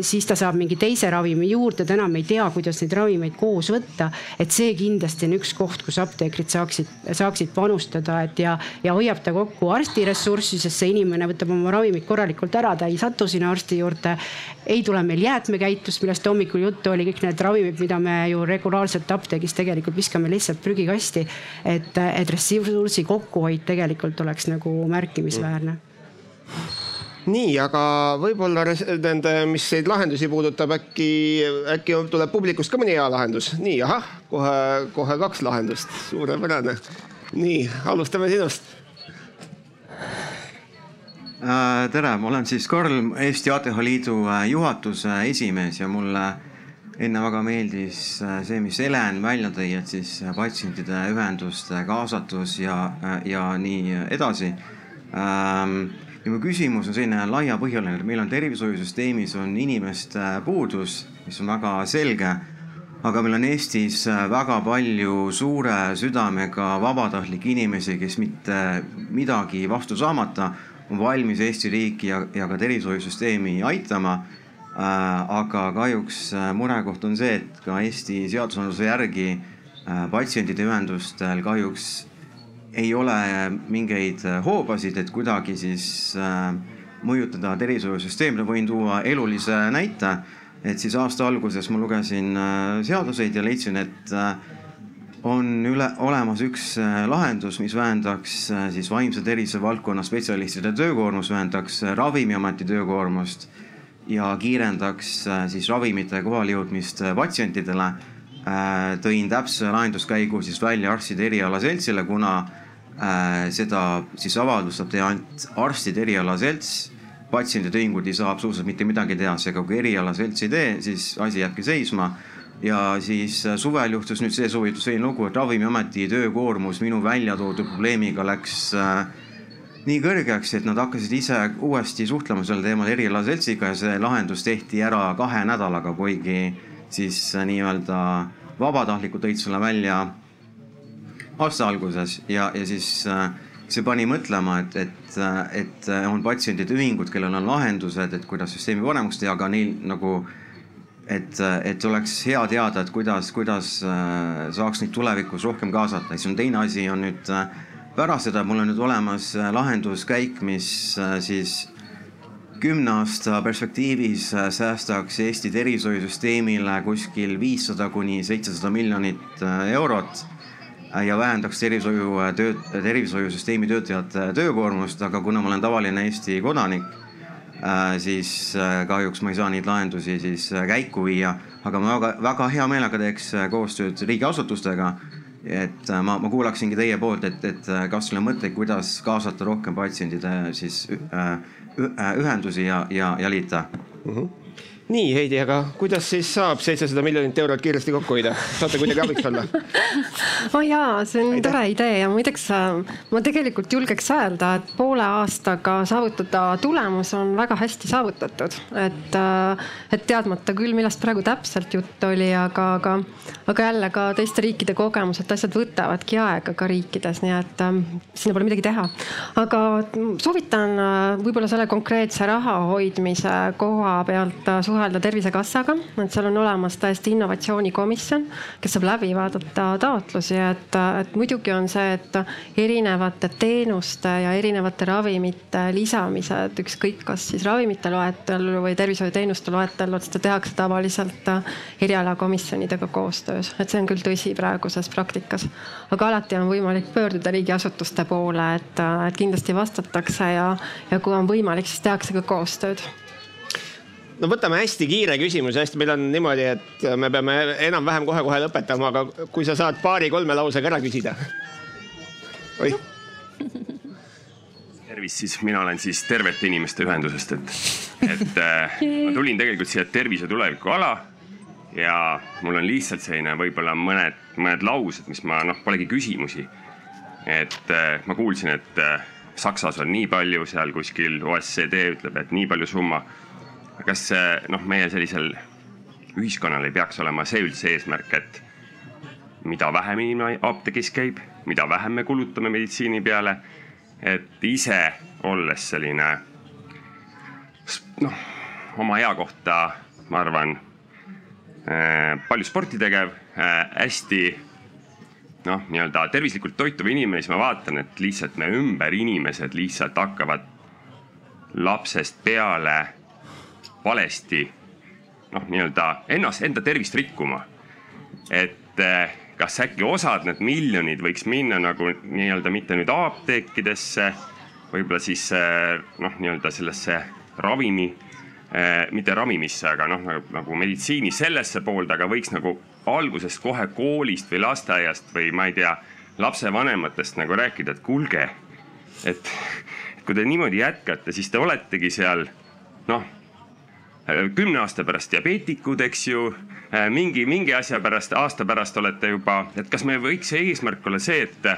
siis ta saab mingi teise ravimi juurde, ta enam ei tea, kuidas neid ravimeid koos võtta. et see kindlasti on üks koht, kus apteekrid saaksid, saaksid panustada, et ja, ja hoiab ta kokku arsti ressurssi, sest see inimene võtab oma ravimid korralikult ära, ta ei satu sinna arsti juurde. ei tule meil jäätmekäitlust, millest hommikul juttu oli, kõik need ravimid, mida me ju regulaarselt apteegis tegelikult viskame lihtsalt prügikasti. et, et ressursi kokkuhoid tegelikult oleks nagu märkimisväärne nii, aga võib-olla nende, mis neid lahendusi puudutab, äkki, äkki tuleb publikust ka mõni hea lahendus. nii, ahah, kohe, kohe kaks lahendust, suurepärane. nii, alustame sinust äh, tere, ma olen siis Karl, Eesti ATH Liidu äh, juhatuse esimees ja mulle enne väga meeldis äh, see, mis Helen välja tõi, et siis patsientide ühenduste kaasatus ja, ja nii edasi ähm, ja mu küsimus on selline laiapõhjaline, et meil on tervishoiusüsteemis on inimeste puudus, mis on väga selge. aga meil on Eestis väga palju suure südamega vabatahtlikke inimesi, kes mitte midagi vastu saamata on valmis Eesti riiki ja, ja ka tervishoiusüsteemi aitama äh,. Aga kahjuks murekoht on see, et ka Eesti seadusandluse järgi äh, patsientide ühendustel kahjuks ei ole mingeid hoobasid, et kuidagi siis äh, mõjutada tervishoiusüsteemi, võin tuua elulise näite. et siis aasta alguses ma lugesin äh, seaduseid ja leidsin, et äh, on üle, olemas üks lahendus, mis vähendaks siis vaimse tervise valdkonna spetsialistide töökoormust, vähendaks Ravimiameti töökoormust ja kiirendaks siis ravimite kohalejõudmist patsientidele. tõin täpse lahenduskäigu siis välja arstide erialaseltsile, kuna Äh, seda siis avaldust saab teha ainult arstide erialaselts. patsiendide ühingud ei saa absoluutselt mitte midagi teha, seega kui erialaselts ei tee, siis asi jääbki seisma. ja siis äh, suvel juhtus nüüd see soovitus, selline lugu, et Ravimiameti töökoormus minu välja toodud probleemiga läks äh, nii kõrgeks, et nad hakkasid ise uuesti suhtlema sel teemal erialaseltsiga ja see lahendus tehti ära kahe nädalaga, kuigi siis nii-öelda vabatahtlikud tõid selle välja aasta alguses ja, ja siis äh, see pani mõtlema, et, et, äh, et äh, on patsientide ühingud, kellel on lahendused, et kuidas süsteemi paremaks teha, aga neil nagu et, et oleks hea teada, et kuidas, kuidas saaks neid tulevikus rohkem kaasata, siis on teine asi on nüüd pärast seda mul on nüüd olemas lahenduskäik, mis siis kümne aasta perspektiivis säästaks Eesti tervishoiusüsteemile kuskil viissada kuni seitsesada miljonit eurot ja vähendaks tervishoiu äh, tööd, tervishoiusüsteemi töötajate töökoormust, aga kuna ma olen tavaline Eesti kodanik, äh, siis äh, kahjuks ma ei saa neid lahendusi siis käiku viia, aga ma väga, väga hea meelega teeks koostööd riigiasutustega. Et ma, ma kuulaksingi teie poolt, et, et kas teil on mõtteid, kuidas kaasata rohkem patsientide siis ühendusi ja, ja, ja liita mm? -hmm nii Heidi, aga kuidas siis saab seitsesada miljonit eurot kiiresti kokku hoida, saate kuidagi abiks olla? oh jaa, see on Aitäh. tore idee ja muideks äh, ma tegelikult julgeks öelda, et poole aastaga saavutada tulemus on väga hästi saavutatud, et, äh, et teadmata küll, millest praegu täpselt jutt oli, aga, aga, aga jälle ka teiste riikide kogemus, et asjad võtavadki aega ka riikides, nii et ähm, sinna pole midagi teha. aga soovitan äh, võib-olla selle konkreetse raha hoidmise koha pealt suhelda Tervisekassaga, et seal on olemas täiesti innovatsioonikomisjon, kes saab läbi vaadata taotlusi, et, et muidugi on see, et erinevate teenuste ja erinevate ravimite lisamised, ükskõik kas siis ravimite loetellu või tervishoiuteenuste loetellu, et seda tehakse tavaliselt erialakomisjonidega koostöös, et see on küll tõsi praeguses praktikas. aga alati on võimalik pöörduda riigiasutuste poole, et, et kindlasti vastatakse ja, ja kui on võimalik, siis tehakse ka koostööd no võtame hästi kiire küsimuse, hästi, meil on niimoodi, et me peame enam-vähem kohe-kohe lõpetama, aga kui sa saad paari-kolme lausega ära küsida. oih. tervist, siis mina olen siis tervete inimeste ühendusest, et, et äh, ma tulin tegelikult siia tervise tuleviku ala ja mul on lihtsalt selline võib-olla mõned, mõned laused, mis ma noh, polegi küsimusi. et äh, ma kuulsin, et äh, Saksas on nii palju, seal kuskil OSCD ütleb, et nii palju summa kas noh, meie sellisel ühiskonnal ei peaks olema see üldse eesmärk, et mida vähem inimene apteegis käib, mida vähem me kulutame meditsiini peale. et ise olles selline noh, oma ea kohta ma arvan äh, palju sporti tegev, hästi noh, nii-öelda tervislikult toituv inimene, siis ma vaatan, et lihtsalt me ümber inimesed lihtsalt hakkavad lapsest peale valesti noh, nii-öelda ennast, enda tervist rikkuma. et eh, kas äkki osad need miljonid võiks minna nagu nii-öelda mitte nüüd apteekidesse, võib-olla siis eh, noh, nii-öelda sellesse ravimi eh,, mitte ravimisse, aga noh, nagu meditsiini sellesse poolde, aga võiks nagu algusest kohe koolist või lasteaiast või ma ei tea, lapsevanematest nagu rääkida, et kuulge, et kui te niimoodi jätkate, siis te oletegi seal noh, kümne aasta pärast diabeetikud, eks ju, mingi, mingi asja pärast, aasta pärast olete juba, et kas me võiks see eesmärk olla see, et,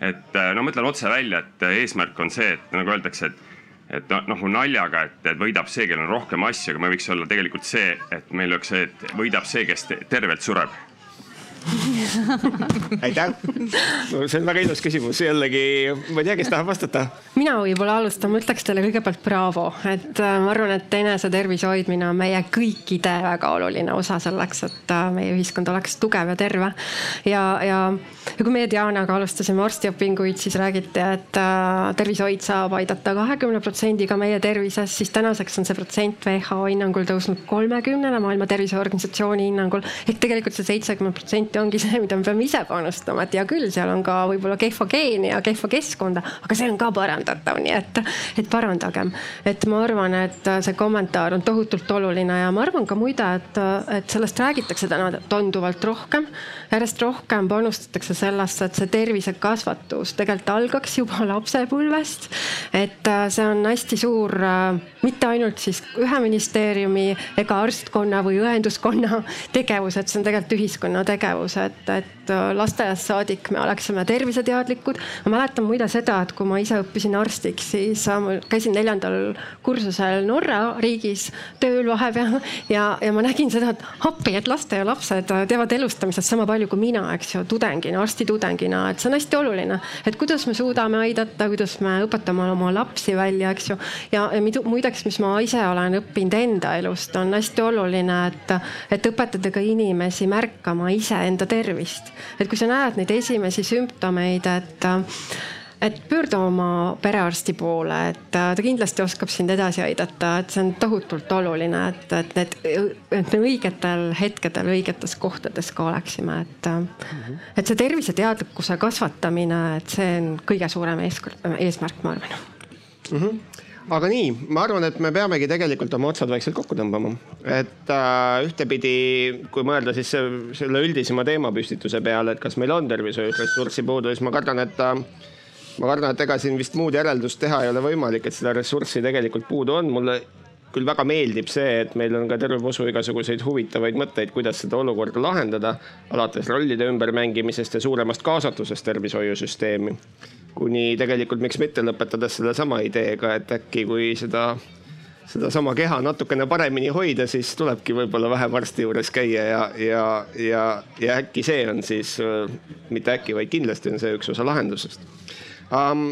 et no ma ütlen otse välja, et eesmärk on see, et nagu öeldakse, et et noh, naljaga, et, et võidab see, kellel on rohkem asju, aga me võiks olla tegelikult see, et meil oleks see, et võidab see, kes tervelt sureb aitäh, see on väga ilus küsimus, jällegi ma ei tea, kes tahab vastata. mina võib-olla alustan, ma ütleks teile kõigepealt braavo, et äh, ma arvan, et enesetervise hoidmine on meie kõikide väga oluline osa selleks, et äh, meie ühiskond oleks tugev ja terve. ja, ja, ja kui meie Dianaga alustasime arstiõpinguid, siis räägiti, et äh, tervishoid saab aidata kahekümne protsendiga meie tervises, siis tänaseks on see protsent WHO hinnangul tõusnud kolmekümnele, Maailma Terviseorganisatsiooni hinnangul ehk tegelikult see seitsekümmend protsenti protsenti ongi see, mida me peame ise panustama, et hea küll, seal on ka võib-olla kehva geeni ja kehva keskkonda, aga see on ka parandatav, nii et, et parandagem. et ma arvan, et see kommentaar on tohutult oluline ja ma arvan ka muide, et, et sellest räägitakse täna tunduvalt rohkem. Järjest rohkem panustatakse sellesse, et see tervisekasvatus tegelikult algaks juba lapsepõlvest. et see on hästi suur, mitte ainult siis ühe ministeeriumi ega arstkonna või õenduskonna tegevus, et see on tegelikult ühiskonna tegevus tegevus, et, et äh, lasteaiast saadik me oleksime terviseteadlikud. ma mäletan muide seda, et kui ma ise õppisin arstiks, siis äh, ma käisin neljandal kursusel Norra riigis tööl vahepeal ja, ja ma nägin seda, et appi, et lasteaialapsed teavad elustamisest sama palju kui mina, eks ju, tudengina, arstitudengina, et see on hästi oluline. et kuidas me suudame aidata, kuidas me õpetame oma lapsi välja, eks ju. ja, ja muideks, mis ma ise olen õppinud enda elust, on hästi oluline, et, et õpetada ka inimesi märkama iseenda enda tervist. Et kui sa näed neid esimesi sümptomeid, et et pöördu oma perearsti poole, et ta kindlasti oskab sind edasi aidata, et see on tohutult oluline, et, et need, et me õigetel hetkedel õigetes kohtades ka oleksime, et mm. -hmm. et see terviseteadlikkuse kasvatamine, et see on kõige suurem eesmärk, ma arvan mm. -hmm aga nii, ma arvan, et me peamegi tegelikult oma otsad vaikselt kokku tõmbama. et äh, ühtepidi, kui mõelda siis selle üldisema teemapüstituse peale, et kas meil on tervishoius ressurssi puudu, siis ma kardan, et äh, ma kardan, et ega siin vist muud järeldust teha ei ole võimalik, et seda ressurssi tegelikult puudu on. mulle küll väga meeldib see, et meil on ka terve posu igasuguseid huvitavaid mõtteid, kuidas seda olukorda lahendada. alates rollide ümbermängimisest ja suuremast kaasatusest tervishoiusüsteemi kuni tegelikult miks mitte lõpetades sellesama ideega, et äkki kui seda, sedasama keha natukene paremini hoida, siis tulebki võib-olla vähem arsti juures käia ja, ja, ja, ja äkki see on siis, mitte äkki, vaid kindlasti on see üks osa lahendusest um,.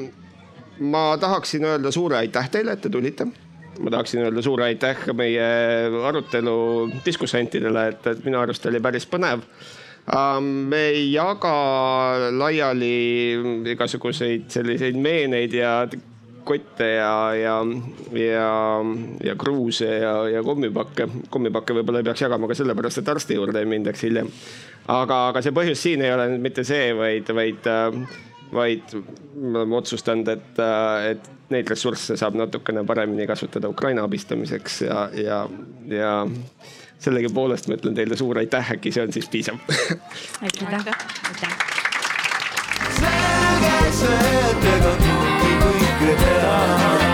ma tahaksin öelda suure aitäh teile, et te tulite ma tahaksin öelda suure aitäh meie arutelu diskussantidele, et, et minu arust oli päris põnev me ei jaga laiali igasuguseid selliseid meeneid ja kotte ja, ja, ja, ja kruuse ja, ja kommipakke. kommipakke võib-olla ei peaks jagama ka sellepärast, et arsti juurde ei mindaks hiljem. aga, aga see põhjus siin ei ole mitte see, vaid, vaid, vaid me oleme otsustanud, et, et neid ressursse saab natukene paremini kasutada Ukraina abistamiseks ja, ja, ja sellegipoolest ma ütlen teile suur aitäh, äkki see on siis piisav. aitäh, aitäh. selge see, et ega kõike teha.